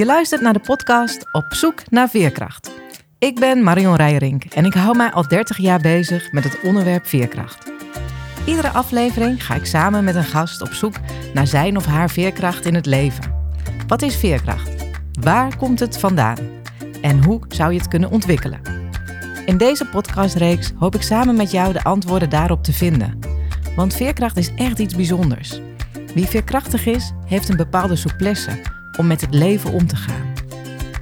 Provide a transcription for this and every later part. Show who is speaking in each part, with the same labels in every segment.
Speaker 1: Je luistert naar de podcast Op zoek naar veerkracht. Ik ben Marion Rijrink en ik hou mij al 30 jaar bezig met het onderwerp veerkracht. Iedere aflevering ga ik samen met een gast op zoek naar zijn of haar veerkracht in het leven. Wat is veerkracht? Waar komt het vandaan? En hoe zou je het kunnen ontwikkelen? In deze podcastreeks hoop ik samen met jou de antwoorden daarop te vinden. Want veerkracht is echt iets bijzonders. Wie veerkrachtig is, heeft een bepaalde souplesse om met het leven om te gaan.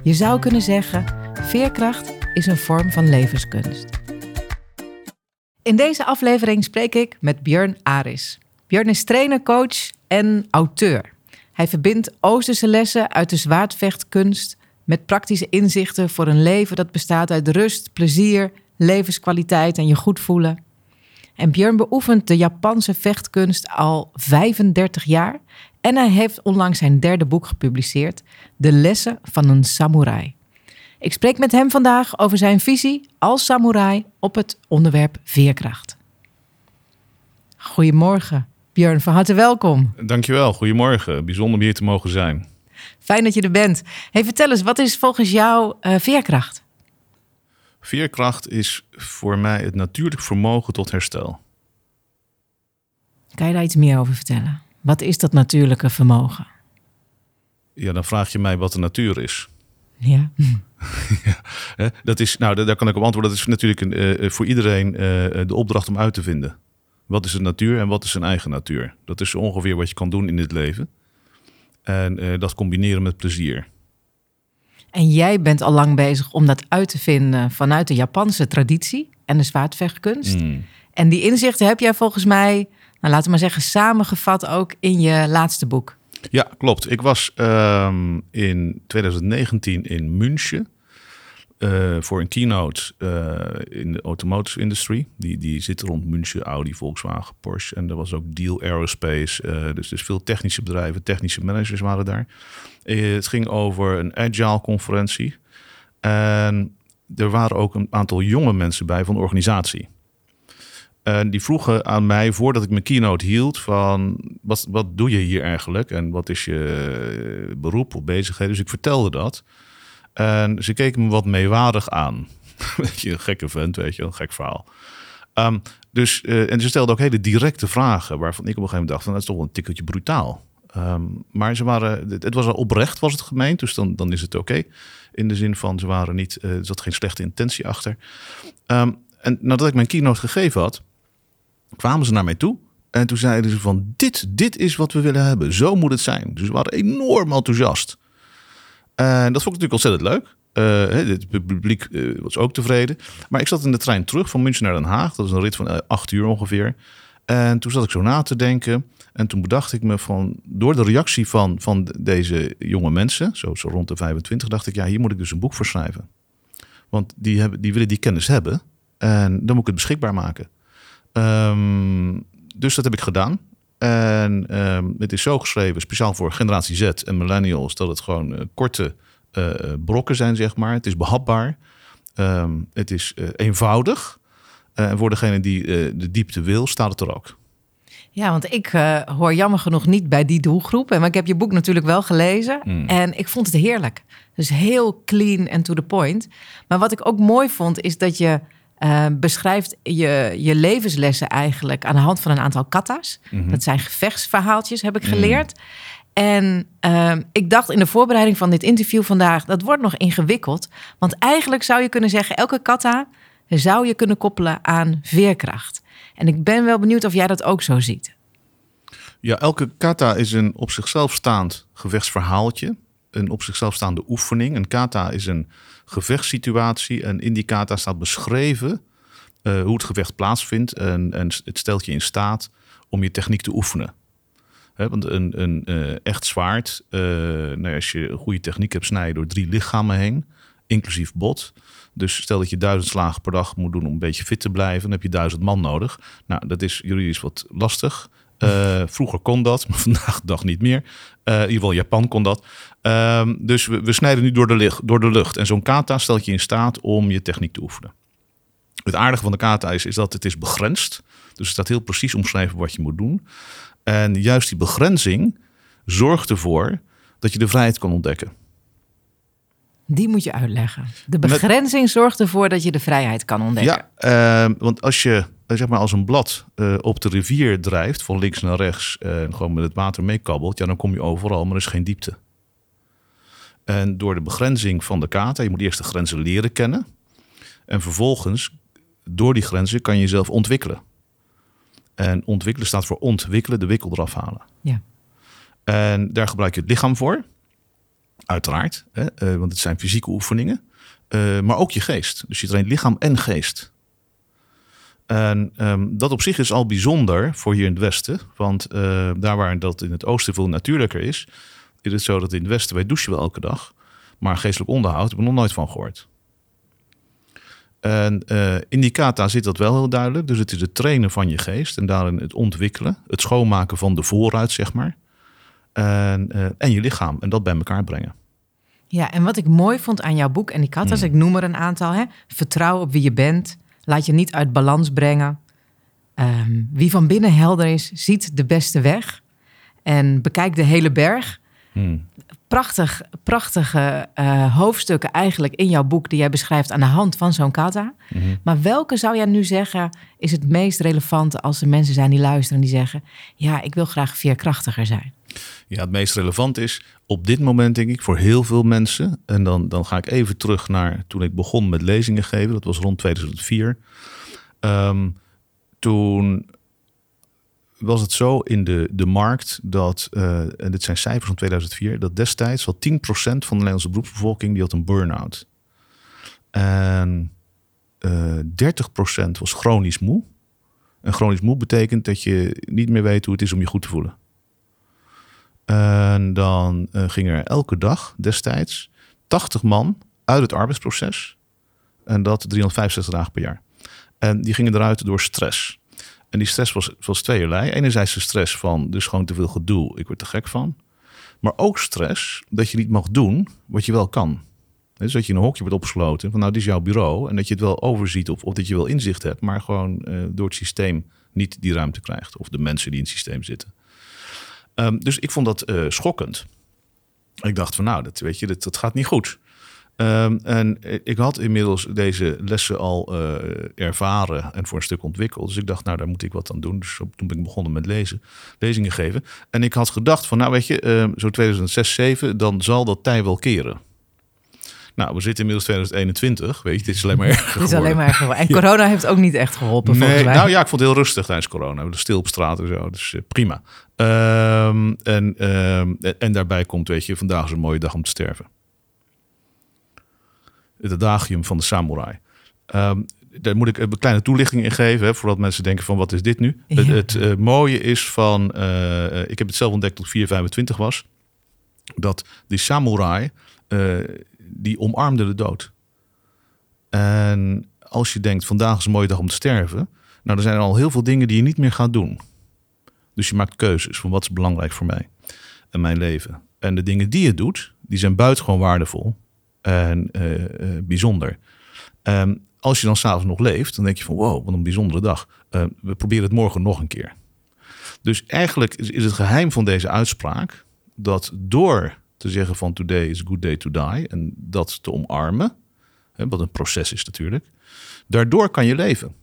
Speaker 1: Je zou kunnen zeggen, veerkracht is een vorm van levenskunst. In deze aflevering spreek ik met Björn Aris. Björn is trainer, coach en auteur. Hij verbindt Oosterse lessen uit de zwaardvechtkunst met praktische inzichten voor een leven dat bestaat uit rust, plezier, levenskwaliteit en je goed voelen. En Björn beoefent de Japanse vechtkunst al 35 jaar en hij heeft onlangs zijn derde boek gepubliceerd, De lessen van een samurai. Ik spreek met hem vandaag over zijn visie als samurai op het onderwerp veerkracht. Goedemorgen, Björn, van harte welkom.
Speaker 2: Dankjewel, goedemorgen. Bijzonder om hier te mogen zijn.
Speaker 1: Fijn dat je er bent. Hey, vertel eens, wat is volgens jou uh, veerkracht?
Speaker 2: Veerkracht is voor mij het natuurlijk vermogen tot herstel.
Speaker 1: Kan je daar iets meer over vertellen? Wat is dat natuurlijke vermogen?
Speaker 2: Ja, dan vraag je mij wat de natuur is.
Speaker 1: Ja.
Speaker 2: ja dat is, nou, daar kan ik op antwoorden. Dat is natuurlijk een, uh, voor iedereen uh, de opdracht om uit te vinden. Wat is de natuur en wat is zijn eigen natuur? Dat is ongeveer wat je kan doen in dit leven. En uh, dat combineren met plezier.
Speaker 1: En jij bent al lang bezig om dat uit te vinden vanuit de Japanse traditie en de zwaardvechtkunst. Mm. En die inzichten heb jij volgens mij, nou, laten we maar zeggen, samengevat ook in je laatste boek.
Speaker 2: Ja, klopt. Ik was um, in 2019 in München. Uh, voor een keynote uh, in de automotive industry. Die, die zit rond München, Audi, Volkswagen, Porsche. En er was ook Deal Aerospace. Uh, dus, dus veel technische bedrijven, technische managers waren daar. het ging over een agile conferentie. En er waren ook een aantal jonge mensen bij van de organisatie. En die vroegen aan mij, voordat ik mijn keynote hield, van wat, wat doe je hier eigenlijk? En wat is je beroep of bezigheden? Dus ik vertelde dat. En ze keken me wat meewarig aan. weet je, een gekke vent, weet je, een gek verhaal. Um, dus, uh, en ze stelden ook hele directe vragen, waarvan ik op een gegeven moment dacht, van, dat is toch wel een tikkeltje brutaal. Um, maar ze waren, het was al oprecht, was het gemeend, dus dan, dan is het oké. In de zin van, ze waren niet, uh, er zat geen slechte intentie achter. Um, en nadat ik mijn keynote gegeven had, kwamen ze naar mij toe. En toen zeiden ze van, dit, dit is wat we willen hebben. Zo moet het zijn. Dus ze waren enorm enthousiast. En dat vond ik natuurlijk ontzettend leuk. Het publiek uh, was ook tevreden. Maar ik zat in de trein terug van München naar Den Haag. Dat is een rit van uh, acht uur ongeveer. En toen zat ik zo na te denken. En toen bedacht ik me van, door de reactie van, van deze jonge mensen, zo, zo rond de 25, dacht ik, ja, hier moet ik dus een boek voor schrijven. Want die, hebben, die willen die kennis hebben. En dan moet ik het beschikbaar maken. Um, dus dat heb ik gedaan. En um, het is zo geschreven, speciaal voor generatie Z en millennials, dat het gewoon uh, korte uh, brokken zijn, zeg maar. Het is behapbaar. Um, het is uh, eenvoudig. en voor degene die de diepte wil, staat het er ook.
Speaker 1: Ja, want ik hoor jammer genoeg niet bij die doelgroep. Maar ik heb je boek natuurlijk wel gelezen. Mm. En ik vond het heerlijk. Dus heel clean en to the point. Maar wat ik ook mooi vond, is dat je uh, beschrijft je, je levenslessen eigenlijk aan de hand van een aantal kata's. Mm -hmm. Dat zijn gevechtsverhaaltjes, heb ik geleerd. Mm. En uh, ik dacht in de voorbereiding van dit interview vandaag, dat wordt nog ingewikkeld. Want eigenlijk zou je kunnen zeggen, elke kata zou je kunnen koppelen aan veerkracht. En ik ben wel benieuwd of jij dat ook zo ziet.
Speaker 2: Ja, elke kata is een op zichzelf staand gevechtsverhaaltje. Een op zichzelf staande oefening. Een kata is een gevechtssituatie. En in die kata staat beschreven uh, hoe het gevecht plaatsvindt. En, en het stelt je in staat om je techniek te oefenen. Want een, een uh, echt zwaard, uh, nou, als je goede techniek hebt, snij je door drie lichamen heen, inclusief bot. Dus stel dat je duizend slagen per dag moet doen om een beetje fit te blijven, dan heb je duizend man nodig. Nou, dat is juridisch wat lastig. Vroeger kon dat, maar vandaag de dag niet meer. Uh, in ieder geval Japan kon dat. Uh, dus we, we, snijden nu door de, licht, door de lucht. En zo'n kata stelt je in staat om je techniek te oefenen. Het aardige van de kata is, is dat het is begrensd. Dus het staat heel precies omschreven wat je moet doen. En juist die begrenzing zorgt ervoor dat je de vrijheid kan ontdekken.
Speaker 1: Die moet je uitleggen. De begrenzing zorgt ervoor dat je de vrijheid kan ontdekken.
Speaker 2: Ja, uh, want als je eh, zeg maar als een blad uh, op de rivier drijft, van links naar rechts, en gewoon met het water meekabbelt, ja, dan kom je overal, maar er is geen diepte. En door de begrenzing van de kata, je moet eerst de grenzen leren kennen. En vervolgens, door die grenzen, kan je jezelf ontwikkelen. En ontwikkelen staat voor ontwikkelen, de wikkel eraf halen.
Speaker 1: Ja.
Speaker 2: En daar gebruik je het lichaam voor. Uiteraard, hè, uh, want het zijn fysieke oefeningen. Uh, maar ook je geest. Dus je traint lichaam en geest. En um, dat op zich is al bijzonder voor hier in het Westen. Want uh, daar waar dat in het Oosten veel natuurlijker is, is het zo dat in het Westen wij douchen wel elke dag. Maar geestelijk onderhoud heb ik nog nooit van gehoord. En uh, in die kata zit dat wel heel duidelijk. Dus het is het trainen van je geest en daarin het ontwikkelen, het schoonmaken van de vooruit, zeg maar. En, uh, en je lichaam en dat bij elkaar brengen.
Speaker 1: Ja, en wat ik mooi vond aan jouw boek en die katas, mm. ik noem er een aantal, hè? vertrouw op wie je bent, laat je niet uit balans brengen. Um, wie van binnen helder is, ziet de beste weg en bekijk de hele berg.
Speaker 2: Hmm.
Speaker 1: Prachtig, prachtige uh, hoofdstukken eigenlijk in jouw boek die jij beschrijft aan de hand van zo'n kata.
Speaker 2: -hmm.
Speaker 1: Maar welke zou jij nu zeggen is het meest relevante als er mensen zijn die luisteren en die zeggen: Ja, ik wil graag veerkrachtiger zijn?
Speaker 2: Ja, het meest relevant is op dit moment, denk ik, voor heel veel mensen. En dan, dan ga ik even terug naar toen ik begon met lezingen geven. Dat was rond 2004. Um, toen was het zo in de, de markt dat, uh, en dit zijn cijfers van 2004, dat destijds al 10% van de Nederlandse beroepsbevolking die had een burn-out. En uh, 30% was chronisch moe. En chronisch moe betekent dat je niet meer weet hoe het is om je goed te voelen. En dan uh, gingen er elke dag destijds 80 man uit het arbeidsproces. En dat 365 dagen per jaar. En die gingen eruit door stress. En die stress was, was tweeërlei. Enerzijds de stress van dus gewoon te veel gedoe, ik word er gek van. Maar ook stress dat je niet mag doen wat je wel kan. Dus dat je in een hokje wordt opgesloten van nou, dit is jouw bureau. En dat je het wel overziet of, of dat je wel inzicht hebt, maar gewoon uh, door het systeem niet die ruimte krijgt. Of de mensen die in het systeem zitten. Um, dus ik vond dat uh, schokkend. Ik dacht van nou, dat, weet je, dat, dat gaat niet goed. Um, en ik had inmiddels deze lessen al uh, ervaren en voor een stuk ontwikkeld. Dus ik dacht, nou, daar moet ik wat aan doen. Dus toen ben ik begonnen met lezen, lezingen geven. En ik had gedacht van, nou weet je, uh, zo 2006, 2007, dan zal dat tij wel keren. Nou, we zitten inmiddels 2021, weet je, dit is alleen maar erger
Speaker 1: Het is alleen maar erger En corona ja. heeft ook niet echt geholpen,
Speaker 2: nee,
Speaker 1: volgens mij.
Speaker 2: Nou ja, ik vond het heel rustig tijdens corona. We stil op straat en zo, dus uh, prima. Um, en, um, en daarbij komt, weet je, vandaag is een mooie dag om te sterven het adagium van de samurai. Um, daar moet ik een kleine toelichting in geven, hè, voordat mensen denken van wat is dit nu? Ja. Het, het uh, mooie is van, uh, ik heb het zelf ontdekt tot 425 was, dat die samurai, uh, die omarmde de dood. En als je denkt, vandaag is een mooie dag om te sterven, nou dan zijn er al heel veel dingen die je niet meer gaat doen. Dus je maakt keuzes van wat is belangrijk voor mij en mijn leven. En de dingen die je doet, die zijn buitengewoon waardevol en uh, uh, bijzonder. Um, als je dan s'avonds nog leeft, dan denk je van wow, wat een bijzondere dag. Uh, we proberen het morgen nog een keer. Dus eigenlijk is, is, het geheim van deze uitspraak dat door te zeggen van today is a good day to die en dat te omarmen, hè, wat een proces is natuurlijk, daardoor kan je leven.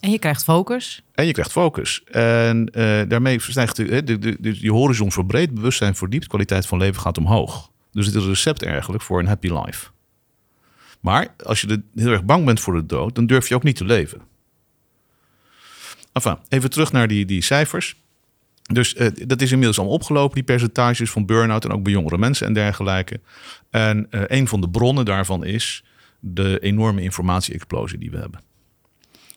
Speaker 1: En je krijgt focus.
Speaker 2: En je krijgt focus. En daarmee verstijgt de, de, de, de, je horizon verbreed, bewustzijn verdiept, kwaliteit van leven gaat omhoog. Dus het is een recept eigenlijk voor een happy life. Maar als je heel erg bang bent voor de dood, dan durf je ook niet te leven. Enfin, even terug naar die, die cijfers. Dus uh, dat is inmiddels allemaal opgelopen, die percentages van burn-out en ook bij jongere mensen en dergelijke. En uh, een van de bronnen daarvan is de enorme informatie-explosie die we hebben.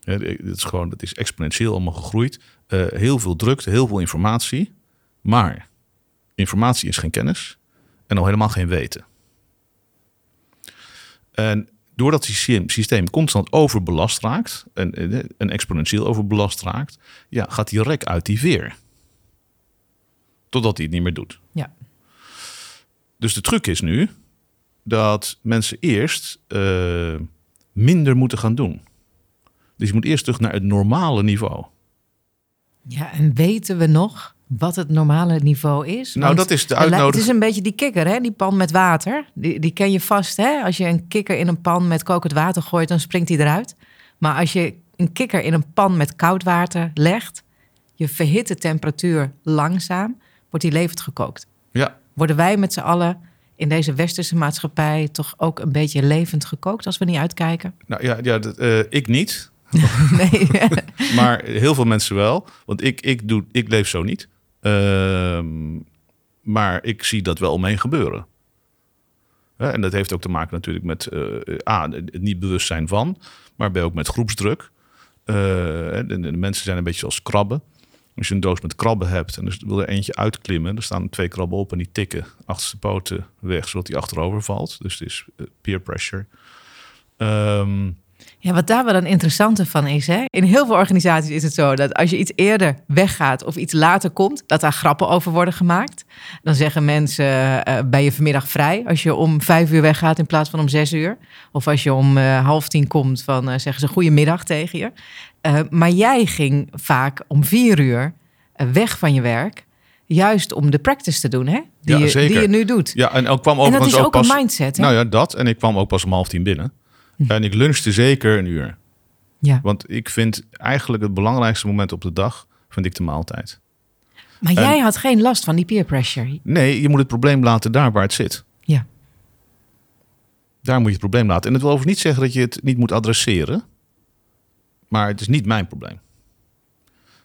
Speaker 2: Dat, is gewoon, dat is exponentieel allemaal gegroeid. Uh, heel veel drukte, heel veel informatie. Maar informatie is geen kennis en al helemaal geen weten. En doordat het systeem constant overbelast raakt, en, en exponentieel overbelast raakt, ja, gaat die rek uit die veer. Totdat hij het niet meer doet.
Speaker 1: Ja.
Speaker 2: Dus de truc is nu dat mensen eerst uh, minder moeten gaan doen. Dus je moet eerst terug naar het normale niveau.
Speaker 1: Ja, en weten we nog wat het normale niveau is?
Speaker 2: Nou,
Speaker 1: Want
Speaker 2: dat is de uitnodiging.
Speaker 1: Het is een beetje die kikker, hè? die pan met water. Die, die ken je vast. Hè? Als je een kikker in een pan met kokend water gooit, dan springt hij eruit. Maar als je een kikker in een pan met koud water legt, je verhit de temperatuur langzaam, wordt die levend gekookt.
Speaker 2: Ja,
Speaker 1: Worden wij met z'n allen in deze westerse maatschappij toch ook een beetje levend gekookt als we niet uitkijken?
Speaker 2: nou ja, ja dat, eh, ik niet.
Speaker 1: Nee.
Speaker 2: Maar heel veel mensen wel. Want ik, ik, doe, ik leef zo niet. Ehm, maar ik zie dat wel omheen gebeuren. En dat heeft ook te maken natuurlijk met eh, A, het niet bewustzijn van, maar B ook met groepsdruk. Eh, de, de mensen zijn een beetje als krabben. Als je een doos met krabben hebt en er wil er eentje uitklimmen, er staan twee krabben op en die tikken achterste poten weg, zodat die achterover valt. Dus het is eh, peer pressure. Ehm,
Speaker 1: Ja, wat daar wel een interessante van is, hè? in heel veel organisaties is het zo dat als je iets eerder weggaat of iets later komt, dat daar grappen over worden gemaakt. Dan zeggen mensen, eh ben je vanmiddag vrij als je om vijf uur weggaat in plaats van om zes uur? Of als je om eh, half tien komt, van, eh, zeggen ze goedemiddag tegen je. Eh, maar jij ging vaak om vier uur eh, weg van je werk, juist om de practice te doen, hè? Die,
Speaker 2: Ja,
Speaker 1: je, die je nu doet.
Speaker 2: ja, en ook kwam
Speaker 1: en dat is ook
Speaker 2: pas...
Speaker 1: een mindset, hè?
Speaker 2: Nou ja, dat. En ik kwam ook pas om half tien binnen. En ik lunchte zeker een uur.
Speaker 1: ja.
Speaker 2: Want ik vind eigenlijk het belangrijkste moment op de dag, vind ik de maaltijd.
Speaker 1: Maar jij had geen last van die peer pressure.
Speaker 2: Nee, je moet het probleem laten daar waar het zit.
Speaker 1: Ja.
Speaker 2: Daar moet je het probleem laten. En het wil overigens niet zeggen dat je het niet moet adresseren. Maar het is niet mijn probleem.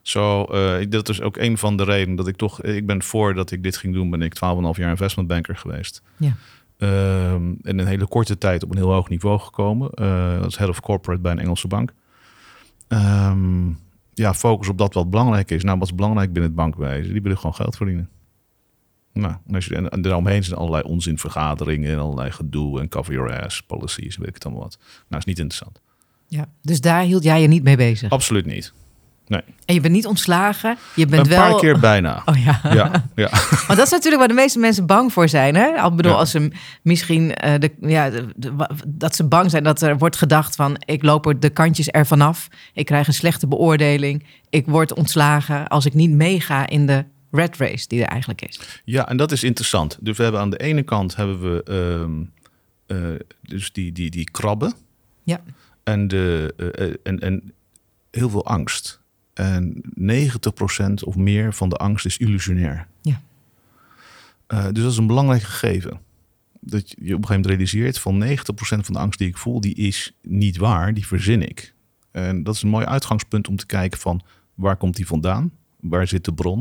Speaker 2: Zo, eh, dat is ook een van de redenen dat ik toch... Ik ben voordat ik dit ging doen, ben ik 12,5 jaar investmentbanker geweest.
Speaker 1: Ja.
Speaker 2: Ehm, en in een hele korte tijd op een heel hoog niveau gekomen. eh, als head of corporate bij een Engelse bank. Ehm, ja, focus op dat wat belangrijk is. Nou, wat is belangrijk binnen het bankwezen? Die willen gewoon geld verdienen. Nou, en, als je, en, en daaromheen zijn allerlei onzinvergaderingen en allerlei gedoe en cover your ass policies, weet ik het allemaal wat. Nou, is niet interessant.
Speaker 1: Ja, dus daar hield jij je niet mee bezig.
Speaker 2: Absoluut niet. Nee.
Speaker 1: En je bent niet ontslagen. Je bent
Speaker 2: een
Speaker 1: wel.
Speaker 2: paar keer bijna.
Speaker 1: Oh ja.
Speaker 2: Ja, ja.
Speaker 1: Maar dat is natuurlijk waar de meeste mensen bang voor zijn. Hè? Ik bedoel,
Speaker 2: Ja.
Speaker 1: als ze misschien eh, de, ja, de- de- wa- dat ze bang zijn dat er wordt gedacht van ik loop er de kantjes ervan af. Ik krijg een slechte beoordeling. Ik word ontslagen als ik niet meega in de red race die er eigenlijk is.
Speaker 2: Ja, en dat is interessant. Dus we hebben aan de ene kant hebben we ehm, eh, dus die, die, die krabben
Speaker 1: Ja.
Speaker 2: en, de, eh, en, en heel veel angst. En 90% of meer van de angst is illusionair.
Speaker 1: Ja.
Speaker 2: Eh, dus dat is een belangrijk gegeven. Dat je op een gegeven moment realiseert van 90% van de angst die ik voel, die is niet waar, die verzin ik. En dat is een mooi uitgangspunt om te kijken van waar komt die vandaan? Waar zit de bron?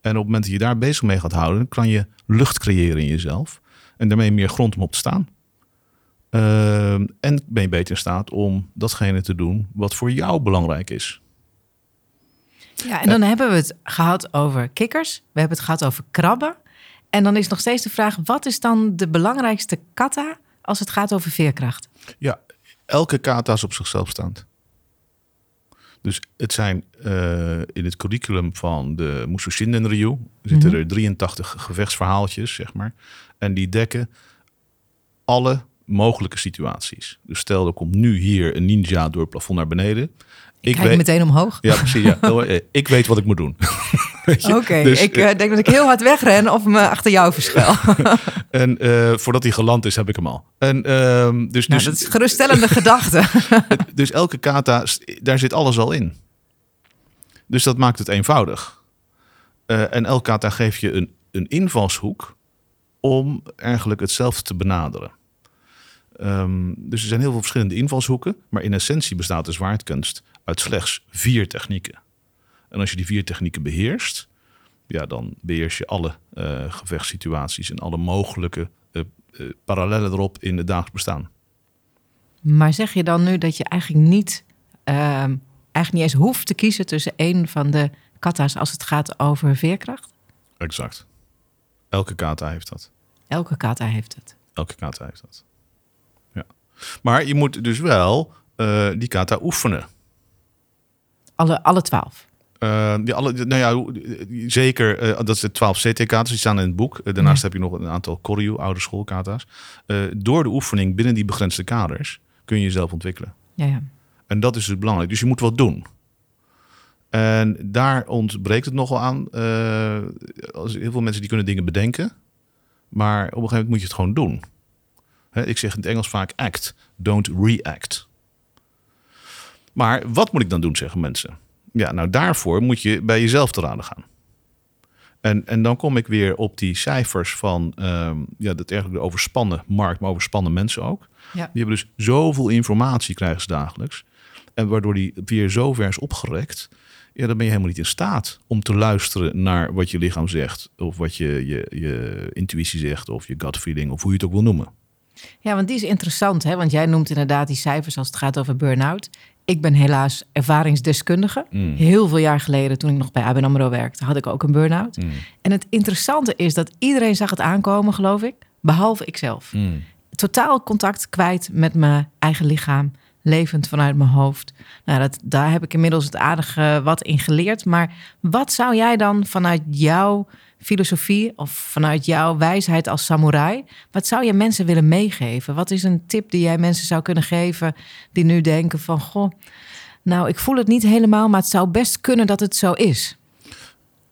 Speaker 2: En op het moment dat je daar bezig mee gaat houden, kan je lucht creëren in jezelf. En daarmee meer grond om op te staan. Ehm, en ben je beter in staat om datgene te doen wat voor jou belangrijk is.
Speaker 1: Ja, en dan hebben we het gehad over kikkers. We hebben het gehad over krabben. En dan is nog steeds de vraag: wat is dan de belangrijkste kata als het gaat over veerkracht?
Speaker 2: Ja, elke kata is op zichzelf staand. Dus het zijn eh, in het curriculum van de Musu Shinden Ryu zitten er 83 gevechtsverhaaltjes, zeg maar. En die dekken alle mogelijke situaties. Dus stel, er komt nu hier een ninja door het plafond naar beneden.
Speaker 1: Ik kijk meteen omhoog.
Speaker 2: Ja, precies. Ja. Eh, Ik weet wat ik moet doen. Weet?
Speaker 1: Oké,
Speaker 2: Dus,
Speaker 1: ik
Speaker 2: eh,
Speaker 1: eh, denk dat ik heel hard wegren of me achter jou verschuil.
Speaker 2: En voordat hij geland is, heb ik hem al. En, ehm, dus,
Speaker 1: nou,
Speaker 2: dus,
Speaker 1: dat is geruststellende gedachte.
Speaker 2: dus elke kata, daar zit alles al in. Dus dat maakt het eenvoudig. En elke kata geeft je een, een invalshoek om eigenlijk hetzelfde te benaderen. Ehm, dus er zijn heel veel verschillende invalshoeken, maar in essentie bestaat de zwaardkunst uit slechts vier technieken. En als je die vier technieken beheerst, ja, dan beheers je alle eh, gevechtssituaties en alle mogelijke eh, parallellen erop in het dagelijks bestaan.
Speaker 1: maar zeg je dan nu dat je eigenlijk niet, ehm, eigenlijk niet eens hoeft te kiezen tussen één van de kata's als het gaat over veerkracht?
Speaker 2: Exact. Elke kata heeft dat.
Speaker 1: Elke kata heeft het.
Speaker 2: Elke kata heeft dat. Ja. Maar je moet dus wel die kata oefenen.
Speaker 1: Alle, alle twaalf.
Speaker 2: Eh, die alle, nou ja, zeker, eh, dat is de 12 CT-kata's, die staan in het boek. Eh, daarnaast heb je nog een aantal Koryu, oude schoolkata's. Door de oefening binnen die begrensde kaders kun je jezelf ontwikkelen.
Speaker 1: Ja, ja.
Speaker 2: En dat is dus belangrijk. Dus je moet wat doen. En daar ontbreekt het nogal aan. Uh, als heel veel mensen die kunnen dingen bedenken. Maar op een gegeven moment moet je het gewoon doen. ik zeg in het Engels vaak act, don't react. Maar wat moet ik dan doen, zeggen mensen? Ja, nou daarvoor moet je bij jezelf te raden gaan. En, en dan kom ik weer op die cijfers van um, ja, dat eigenlijk de overspannen markt, maar overspannen mensen ook. Ja. Die hebben dus zoveel informatie krijgen ze dagelijks. En waardoor die weer zo ver is opgerekt. Ja, dan ben je helemaal niet in staat om te luisteren naar wat je lichaam zegt. Of wat je, je, je intuïtie zegt. Of je gut feeling. Of hoe je het ook wil noemen.
Speaker 1: Ja, want die is interessant. Hè? Want jij noemt inderdaad die cijfers als het gaat over burn-out. Ik ben helaas ervaringsdeskundige. Mm. Heel veel jaar geleden, toen ik nog bij ABN AMRO werkte, had ik ook een burn-out. Mm. En het interessante is dat iedereen zag het aankomen, geloof ik. Behalve ikzelf. Mm. Totaal contact kwijt met mijn eigen lichaam. Levend vanuit mijn hoofd. Nou, dat, daar heb ik inmiddels het aardige wat in geleerd. Maar wat zou jij dan vanuit jouw filosofie of vanuit jouw wijsheid als samurai, wat zou je mensen willen meegeven? Wat is een tip die jij mensen zou kunnen geven die nu denken van, goh, nou, ik voel het niet helemaal, maar het zou best kunnen dat het zo is?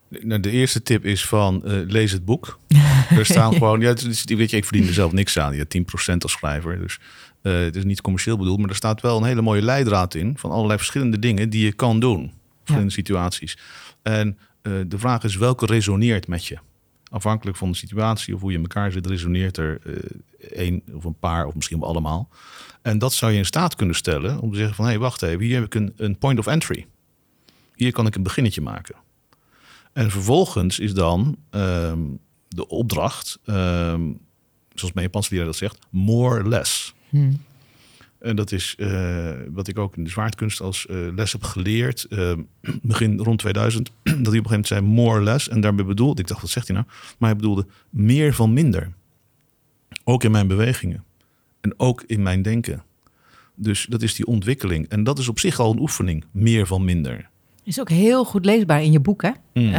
Speaker 2: Nou, de eerste tip is van uh, lees het boek. er staan gewoon, ja, weet je, ik verdien er zelf niks aan. Je hebt 10% als schrijver, dus uh, het is niet commercieel bedoeld, maar er staat wel een hele mooie leidraad in van allerlei verschillende dingen die je kan doen, verschillende situaties. En uh, de vraag is welke resoneert met je? Afhankelijk van de situatie of hoe je in elkaar zit, resoneert er uh, één of een paar of misschien wel allemaal. En dat zou je in staat kunnen stellen om te zeggen van hé, hey, wacht even, hier heb ik een, point of entry. Hier kan ik een beginnetje maken. En vervolgens is dan um, de opdracht, um, zoals mijn Japanse leraar dat zegt, more less. Hmm. En dat is uh, wat ik ook in de zwaardkunst als uh, les heb geleerd. Uh, begin rond 2000. dat hij op een gegeven moment zei more less. En daarbij bedoelde, ik dacht wat zegt hij nou? Maar hij bedoelde meer van minder. Ook in mijn bewegingen. En ook in mijn denken. Dus dat is die ontwikkeling. En dat is op zich al een oefening. Meer van minder.
Speaker 1: Is ook heel goed leesbaar in je boek, hè? Mm.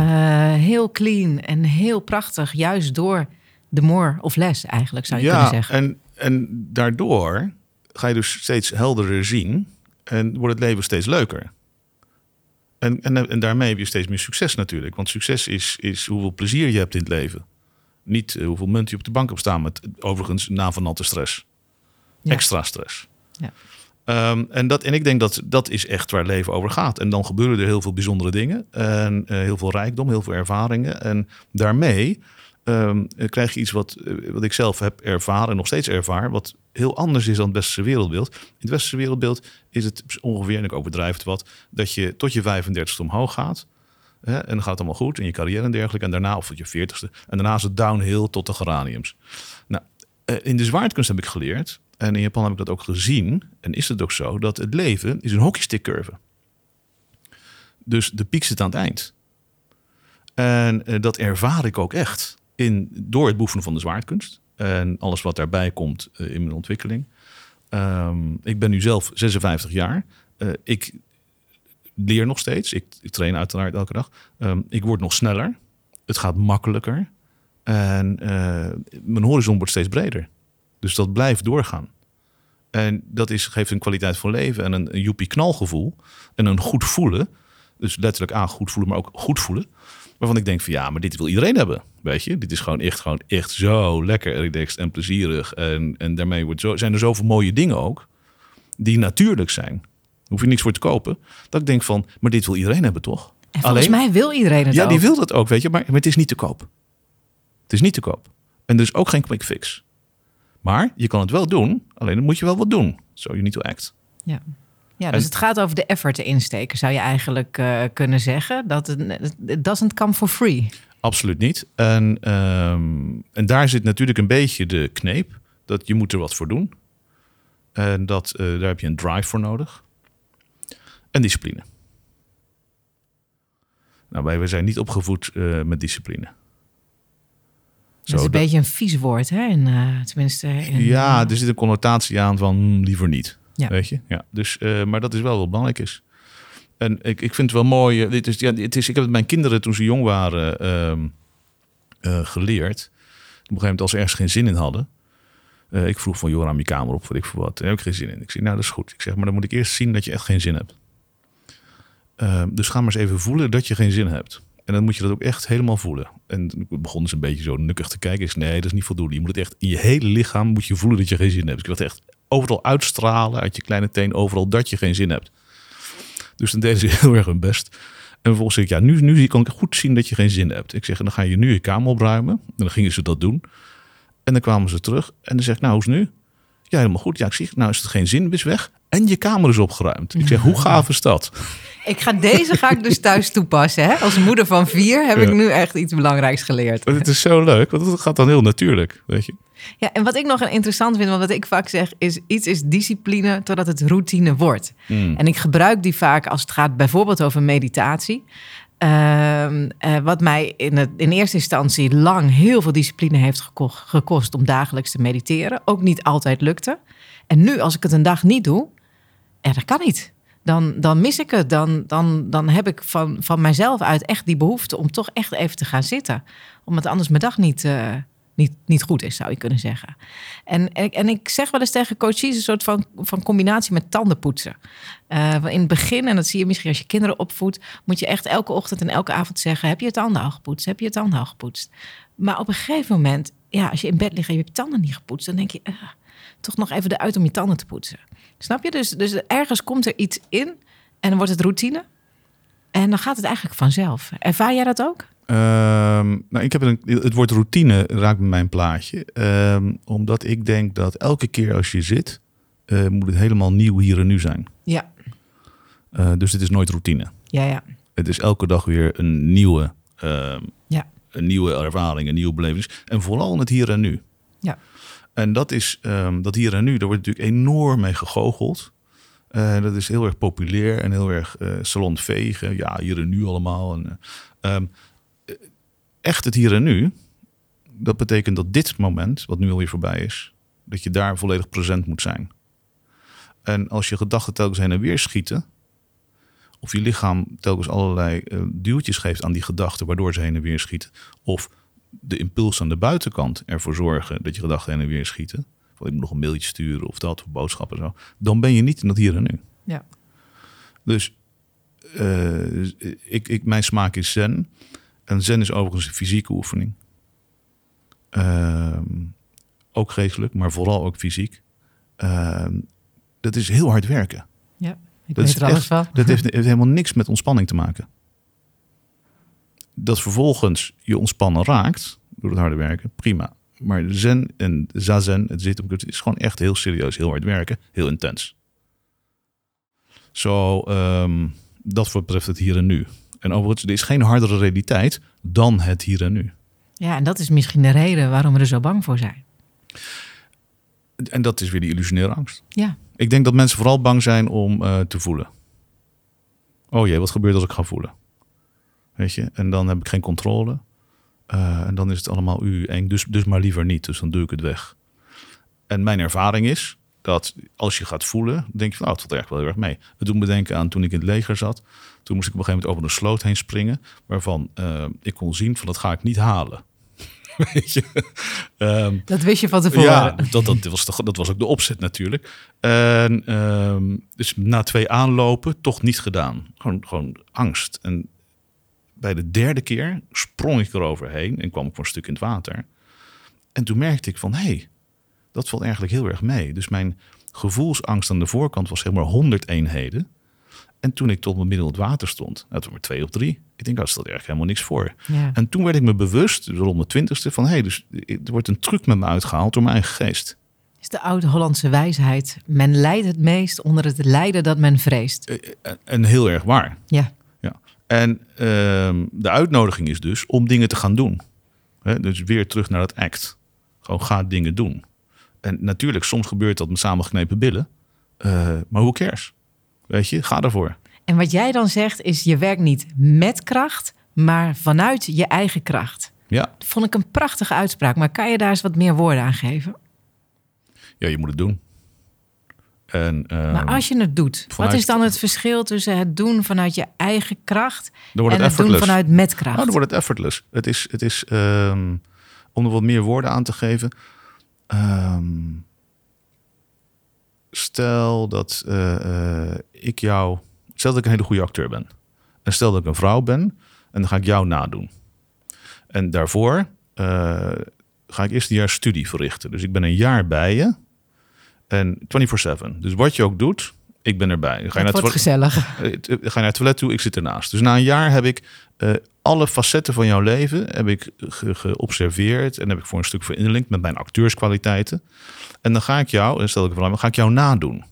Speaker 1: heel clean en heel prachtig. Juist door de more of less eigenlijk, zou je kunnen zeggen.
Speaker 2: En, en daardoor ga je dus steeds helderder zien en wordt het leven steeds leuker. En, en, en daarmee heb je steeds meer succes natuurlijk. Want succes is, is hoeveel plezier je hebt in het leven. Niet eh, hoeveel munt je op de bank hebt staan met overigens na van natte stress. Extra stress. Ja. Ehm, en, dat, en ik denk dat dat is echt waar leven over gaat. En dan gebeuren er heel veel bijzondere dingen. En uh, heel veel rijkdom, heel veel ervaringen. En daarmee um, krijg je iets wat, eh, wat ik zelf heb ervaren en nog steeds ervaar, wat heel anders is dan het westerse wereldbeeld. In het westerse wereldbeeld is het ongeveer, en ik overdrijf het wat, dat je tot je 35ste omhoog gaat. Hè, en dan gaat het allemaal goed in je carrière en dergelijke. En daarna, of tot je 40ste. En daarna is het downhill tot de geraniums. Nou, eh, in de zwaardkunst heb ik geleerd, en in Japan heb ik dat ook gezien, en is het ook zo, dat het leven is een hockeystickcurve. Dus de piek zit aan het eind. En dat ervaar ik ook echt in, door het beoefenen van de zwaardkunst. En alles wat daarbij komt uh, in mijn ontwikkeling. Um, ik ben nu zelf 56 jaar. Uh, ik leer nog steeds. Ik, ik train uiteraard elke dag. Um, ik word nog sneller. Het gaat makkelijker. En uh, mijn horizon wordt steeds breder. Dus dat blijft doorgaan. En dat is, geeft een kwaliteit van leven en een, een joepie knalgevoel. En een goed voelen. Dus letterlijk aan goed voelen, maar ook goed voelen. Waarvan ik denk van ja, maar dit wil iedereen hebben. Weet je, dit is gewoon echt, gewoon echt zo lekker relaxed en plezierig. En, en daarmee wordt zo, zijn er zoveel mooie dingen ook. Die natuurlijk zijn. Daar hoef je niks voor te kopen. Dat ik denk van, maar dit wil iedereen hebben toch?
Speaker 1: En volgens Alleen, mij wil iedereen het
Speaker 2: Ja, die wil dat ook, weet je. Maar, maar het is niet te koop. Het is niet te koop. En er is ook geen quick fix. Maar je kan het wel doen. Alleen dan moet je wel wat doen. Zo je niet to act.
Speaker 1: Ja. Ja, dus het gaat over de effort te insteken, zou je eigenlijk uh, kunnen zeggen. Dat het doesn't come for free.
Speaker 2: Absoluut niet. En, um, en daar zit natuurlijk een beetje de kneep. Dat je moet er wat voor doen. En dat, uh, daar heb je een drive voor nodig. En discipline. Nou, wij, wij zijn niet opgevoed uh, met discipline.
Speaker 1: dat is een beetje een vies woord, hè? In, tenminste. In,
Speaker 2: ja, er zit een connotatie aan van hm, liever niet. Ja. Weet je? Ja. Dus, uh, maar dat is wel wat belangrijk is. En ik, ik vind het wel mooi. Eh, dit is, ja, het is, ik heb het mijn kinderen toen ze jong waren uh, uh, geleerd. Op een gegeven moment als ze ergens geen zin in hadden. ik vroeg van, joh, ruim je kamer op, wat ik voor wat. Daar heb ik geen zin in. Ik zeg, nou, dat is goed. Ik zeg, maar dan moet ik eerst zien dat je echt geen zin hebt. Ehm, dus ga maar eens even voelen dat je geen zin hebt. En dan moet je dat ook echt helemaal voelen. En toen begon ze een beetje zo nukkig te kijken. Ik zei, nee, dat is niet voldoende. Je moet het echt in je hele lichaam moet je voelen dat je geen zin hebt. Dus ik wil echt overal uitstralen uit je kleine teen, overal dat je geen zin hebt. Dus dan deden ze heel erg hun best. En vervolgens zeg ik, ja, nu, nu kan ik goed zien dat je geen zin hebt. Ik zeg, dan ga je nu je kamer opruimen. En dan gingen ze dat doen. En dan kwamen ze terug. En dan zeg ik, nou, hoe is het nu? Ja, helemaal goed. Ja, ik zie, nou is het geen zin, is weg. En je kamer is opgeruimd. Ik zeg, hoe gaaf is dat?
Speaker 1: Ik ga deze ga ik dus thuis toepassen. Hè? Als moeder van vier heb ik nu echt iets belangrijks geleerd.
Speaker 2: Het is zo leuk, want het gaat dan heel natuurlijk, weet je.
Speaker 1: Ja, en wat ik nog interessant vind, want wat ik vaak zeg, is iets is discipline totdat het routine wordt.
Speaker 2: Hmm.
Speaker 1: En ik gebruik die vaak als het gaat bijvoorbeeld over meditatie. Ehm, eh, wat mij in, het, in eerste instantie lang heel veel discipline heeft geko- gekost om dagelijks te mediteren. Ook niet altijd lukte. En nu, als ik het een dag niet doe, ja, dat kan niet. Dan, dan mis ik het. Dan, dan, dan heb ik van, van mijzelf uit echt die behoefte om toch echt even te gaan zitten. Omdat anders mijn dag niet, eh, niet, niet goed is, zou je kunnen zeggen. En, en, ik zeg wel eens tegen coaches een soort van, van combinatie met tandenpoetsen. Eh, want in het begin, en dat zie je misschien als je kinderen opvoedt, moet je echt elke ochtend en elke avond zeggen: Heb je je tanden al gepoetst? Heb je je tanden al gepoetst? Maar op een gegeven moment, ja, als je in bed ligt en je hebt je tanden niet gepoetst, dan denk je: "Ah, toch nog even eruit om je tanden te poetsen. Snap je? Dus, dus ergens komt er iets in en dan wordt het routine. En dan gaat het eigenlijk vanzelf. Ervaar jij dat ook?
Speaker 2: Ehm, nou, ik heb een, het woord routine raakt bij mijn plaatje. Ehm, omdat ik denk dat elke keer als je zit, eh, moet het helemaal nieuw hier en nu zijn.
Speaker 1: Ja.
Speaker 2: Eh, dus het is nooit routine.
Speaker 1: Ja, ja.
Speaker 2: Het is elke dag weer een nieuwe, ehm,
Speaker 1: Ja.
Speaker 2: een nieuwe ervaring, een nieuwe belevenis. En vooral in het hier en nu. En dat is ehm, dat hier en nu, daar wordt natuurlijk enorm mee gegoocheld. Eh, dat is heel erg populair en heel erg eh salonvegen. Ja, hier en nu allemaal. En, eh, ehm, eh, echt het hier en nu, dat betekent dat dit moment, wat nu alweer voorbij is, dat je daar volledig present moet zijn. En als je gedachten telkens heen en weer schieten, of je lichaam telkens allerlei duwtjes geeft aan die gedachten, waardoor ze heen en weer schieten, of de impuls aan de buitenkant ervoor zorgen dat je gedachten heen en weer schieten, van ik moet nog een mailtje sturen of dat, of boodschappen zo, dan ben je niet in dat hier en nu.
Speaker 1: Ja.
Speaker 2: Dus eh, ik, ik, mijn smaak is zen. En zen is overigens een fysieke oefening. Ehm, ook geestelijk, maar vooral ook fysiek. Ehm, dat is heel hard werken.
Speaker 1: ja. Ik
Speaker 2: Dat,
Speaker 1: weet
Speaker 2: is
Speaker 1: er alles
Speaker 2: echt-
Speaker 1: van.
Speaker 2: dat heeft, heeft helemaal niks met ontspanning te maken. Dat vervolgens je ontspannen raakt door het harde werken, prima. Maar zen en zazen, het zitten, het is gewoon echt heel serieus, heel hard werken, heel intens. Zo, ehm, dat betreft het hier en nu. En overigens, er is geen hardere realiteit dan het hier en nu.
Speaker 1: Ja, en dat is misschien de reden waarom we er zo bang voor zijn.
Speaker 2: En dat is weer die illusionaire angst.
Speaker 1: Ja.
Speaker 2: Ik denk dat mensen vooral bang zijn om eh, te voelen. Oh jee, wat gebeurt als ik ga voelen? Weet je, en dan heb ik geen controle. Eh, en dan is het allemaal u eng, dus, dus maar liever niet. Dus dan doe ik het weg. En mijn ervaring is dat als je gaat voelen, denk je van, oh, het valt eigenlijk wel heel erg mee. Het doet me denken aan toen ik in het leger zat. Toen moest ik op een gegeven moment over een sloot heen springen, waarvan eh, ik kon zien van, dat ga ik niet halen. Weet je? Ehm,
Speaker 1: Dat wist je van tevoren.
Speaker 2: ja, dat, dat, was de, dat was ook de opzet natuurlijk. En, ehm, dus na twee aanlopen toch niet gedaan. Gewoon, gewoon angst. En bij de derde keer sprong ik eroverheen en kwam ik voor een stuk in het water. En toen merkte ik van, hé, hey, dat valt eigenlijk heel erg mee. Dus mijn gevoelsangst aan de voorkant was helemaal 100 eenheden. En toen ik tot mijn middel het water stond, nou, toen maar twee of drie. Ik denk, dat stelt eigenlijk helemaal niks voor.
Speaker 1: Ja.
Speaker 2: En toen werd ik me bewust, dus rond de twintigste, van hé, hey, dus er wordt een truc met me uitgehaald door mijn eigen geest.
Speaker 1: is de oude Hollandse wijsheid. Men lijdt het meest onder het lijden dat men vreest.
Speaker 2: Eh, En, en heel erg waar.
Speaker 1: Ja.
Speaker 2: En ehm, de uitnodiging is dus om dingen te gaan doen. Dus weer terug naar het act. Gewoon ga dingen doen. En natuurlijk, soms gebeurt dat met samengeknepen billen. Eh, maar hoe cares? Weet je, ga ervoor.
Speaker 1: en wat jij dan zegt is je werkt niet met kracht, maar vanuit je eigen kracht.
Speaker 2: Ja,
Speaker 1: Dat vond ik een prachtige uitspraak, maar kan je daar eens wat meer woorden aan geven?
Speaker 2: ja je moet het doen. En, ehm,
Speaker 1: Maar als je het doet, wat is dan het verschil tussen het doen vanuit je eigen kracht en
Speaker 2: het
Speaker 1: het doen vanuit met kracht?
Speaker 2: Nou, dan wordt het effortless. Het is, het is ehm, om er wat meer woorden aan te geven. ehm, stel dat eh, eh, ik jou, stel dat ik een hele goede acteur ben. En stel dat ik een vrouw ben en dan ga ik jou nadoen. En daarvoor eh, ga ik eerst een jaar studie verrichten. Dus ik ben een jaar bij je. En 24-7. Dus wat je ook doet, ik ben erbij. Ga je,
Speaker 1: Het
Speaker 2: naar het,
Speaker 1: wordt gezellig.
Speaker 2: eh, t- ga je naar het toilet toe, ik zit ernaast. Dus na een jaar heb ik eh, alle facetten van jouw leven heb ik ge- geobserveerd en heb ik voor een stuk verinnerlijkt met mijn acteurskwaliteiten. En dan ga ik jou, en stel ik dan ga ik jou nadoen.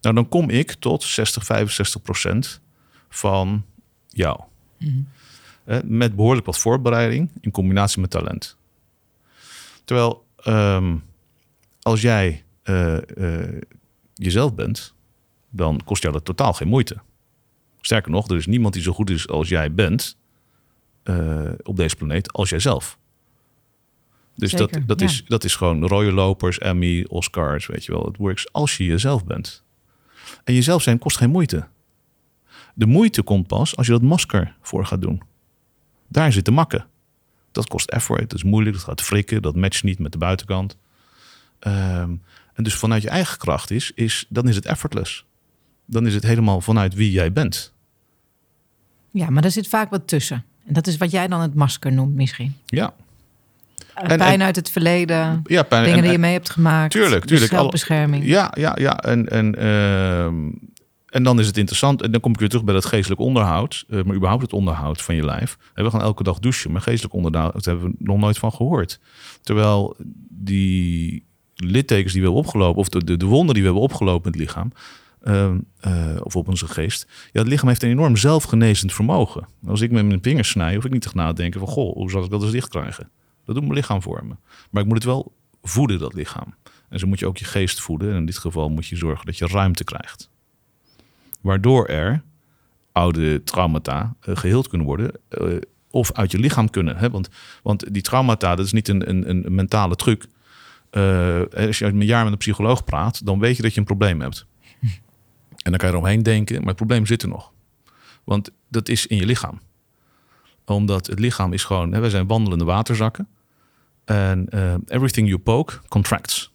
Speaker 2: Nou, dan kom ik tot 60, 65 procent van jou. Eh, met behoorlijk wat voorbereiding in combinatie met talent. Terwijl ehm, als jij eh, eh, jezelf bent, dan kost jou dat totaal geen moeite. Sterker nog, er is niemand die zo goed is als jij bent eh, op deze planeet als jijzelf. Dus dat,
Speaker 1: Zeker,
Speaker 2: dat,
Speaker 1: ja.
Speaker 2: is, dat is gewoon rode lopers, Emmy, Oscars, weet je wel. Het works als je jezelf bent. En jezelf zijn kost geen moeite. De moeite komt pas als je dat masker voor gaat doen. Daar zit de makken. Dat kost effort, dat is moeilijk, dat gaat flikken, dat matcht niet met de buitenkant. Ehm, en dus vanuit je eigen kracht is, is, dan is het effortless. Dan is het helemaal vanuit wie jij bent.
Speaker 1: Ja, maar er zit vaak wat tussen. En dat is wat jij dan het masker noemt misschien.
Speaker 2: Ja,
Speaker 1: Eh,
Speaker 2: En-
Speaker 1: Pijn
Speaker 2: en-
Speaker 1: uit het verleden,
Speaker 2: ja pijn,
Speaker 1: dingen
Speaker 2: en-
Speaker 1: die je mee hebt gemaakt.
Speaker 2: Tuurlijk, tuurlijk. Alle-
Speaker 1: Zelfbescherming.
Speaker 2: Ja, ja, ja. En, en, ehm, en dan is het interessant. En dan kom ik weer terug bij dat geestelijk onderhoud. eh, maar überhaupt het onderhoud van je lijf. En we gaan elke dag douchen. Maar geestelijk onderhoud daar hebben we nog nooit van gehoord. Terwijl die littekens die we hebben opgelopen... of de, de, de wonden die we hebben opgelopen in het lichaam... ehm, eh, of op onze geest. Ja, het lichaam heeft een enorm zelfgenezend vermogen. Als ik met mijn vingers snij, hoef ik niet te nadenken van... goh, hoe zal ik dat eens dicht krijgen? Dat doet mijn lichaam voor me. Maar ik moet het wel voeden, dat lichaam. En zo moet je ook je geest voeden. En in dit geval moet je zorgen dat je ruimte krijgt. Waardoor er oude traumata eh, geheeld kunnen worden. eh, of uit je lichaam kunnen. Want, want die traumata, dat is niet een, een, een mentale truc. Eh, als je een jaar met een psycholoog praat, dan weet je dat je een probleem hebt. En dan kan je eromheen denken, maar het probleem zit er nog. Want dat is in je lichaam. Omdat het lichaam is gewoon, wij zijn wandelende waterzakken. En eh, everything you poke contracts.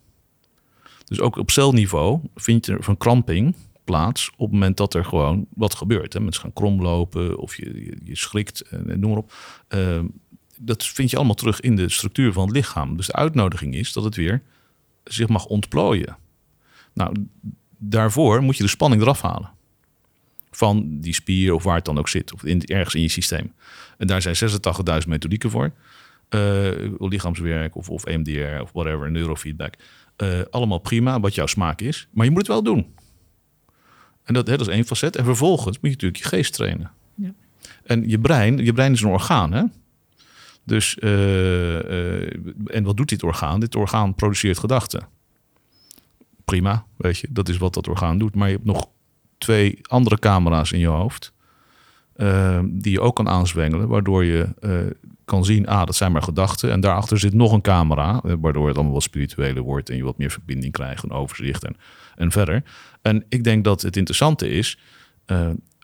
Speaker 2: Dus ook op celniveau vind je er kramping plaats op het moment dat er gewoon wat gebeurt. Hè. Mensen gaan kromlopen of je, je, schrikt en, noem maar op. Eh, dat vind je allemaal terug in de structuur van het lichaam. Dus de uitnodiging is dat het weer zich mag ontplooien. Nou, daarvoor moet je de spanning eraf halen. Van die spier of waar het dan ook zit. Of in, ergens in je systeem. En daar zijn 86.000 methodieken voor. Eh, lichaamswerk of, of EMDR of whatever, neurofeedback. Eh, allemaal prima, wat jouw smaak is. Maar je moet het wel doen. En dat, hè, dat is één facet. En vervolgens moet je natuurlijk je geest trainen.
Speaker 1: Ja.
Speaker 2: En je brein, je brein is een orgaan, hè? Dus, eh, eh, en wat doet dit orgaan? Dit orgaan produceert gedachten. Prima, weet je, dat is wat dat orgaan doet. Maar je hebt nog twee andere camera's in je hoofd. eh, die je ook kan aanzwengelen, waardoor je kan zien, ah, dat zijn maar gedachten. En daarachter zit nog een camera, waardoor het allemaal wat spiritueler wordt en je wat meer verbinding krijgt, een overzicht en, en verder. En ik denk dat het interessante is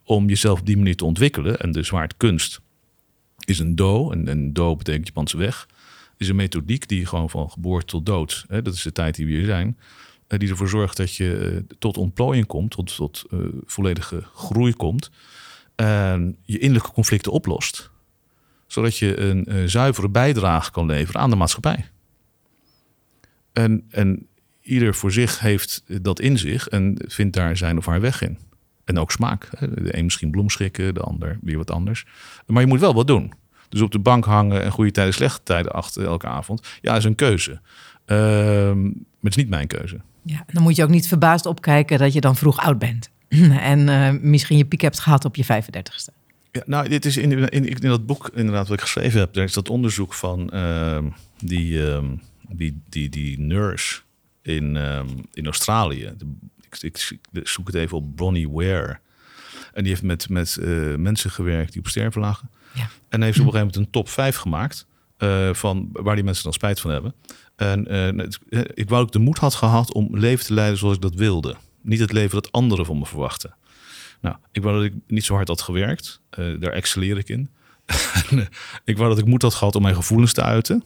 Speaker 2: om jezelf op die manier te ontwikkelen. En de zwaardkunst is een do, en do betekent Japanse weg, is een methodiek die gewoon van geboorte tot dood, hè, dat is de tijd die we hier zijn, eh, die ervoor zorgt dat je eh, tot ontplooiing komt, tot, tot eh, volledige groei komt. En je innerlijke conflicten oplost. Zodat je een zuivere bijdrage kan leveren aan de maatschappij. En ieder voor zich heeft dat in zich en vindt daar zijn of haar weg in. En ook smaak. De een misschien bloemschikken, de ander weer wat anders. Maar je moet wel wat doen. Dus op de bank hangen en goede tijden, slechte tijden achter elke avond. Ja, is een keuze. Ehm, maar het is niet mijn keuze.
Speaker 1: Ja, dan moet je ook niet verbaasd opkijken dat je dan vroeg oud bent. en eh, misschien je piek hebt gehad op je 35ste.
Speaker 2: Ja, nou, dit is in, in, dat boek inderdaad wat ik geschreven heb. Daar is dat onderzoek van ehm, die, ehm, die, die, die nurse in, in Australië. De- ik, ik zoek het even op Bronnie Ware. En die heeft met, met eh, mensen gewerkt die op sterven lagen.
Speaker 1: Ja.
Speaker 2: En heeft op een gegeven moment een top 5 gemaakt. eh, van waar die mensen dan spijt van hebben. En het- eh, ik wou ook de moed had gehad om leven te leiden zoals ik dat wilde. Niet het leven dat anderen van me verwachten. Nou, ik wou dat ik niet zo hard had gewerkt. Daar excelleer ik in. Ik wou dat ik moed had gehad om mijn gevoelens te uiten.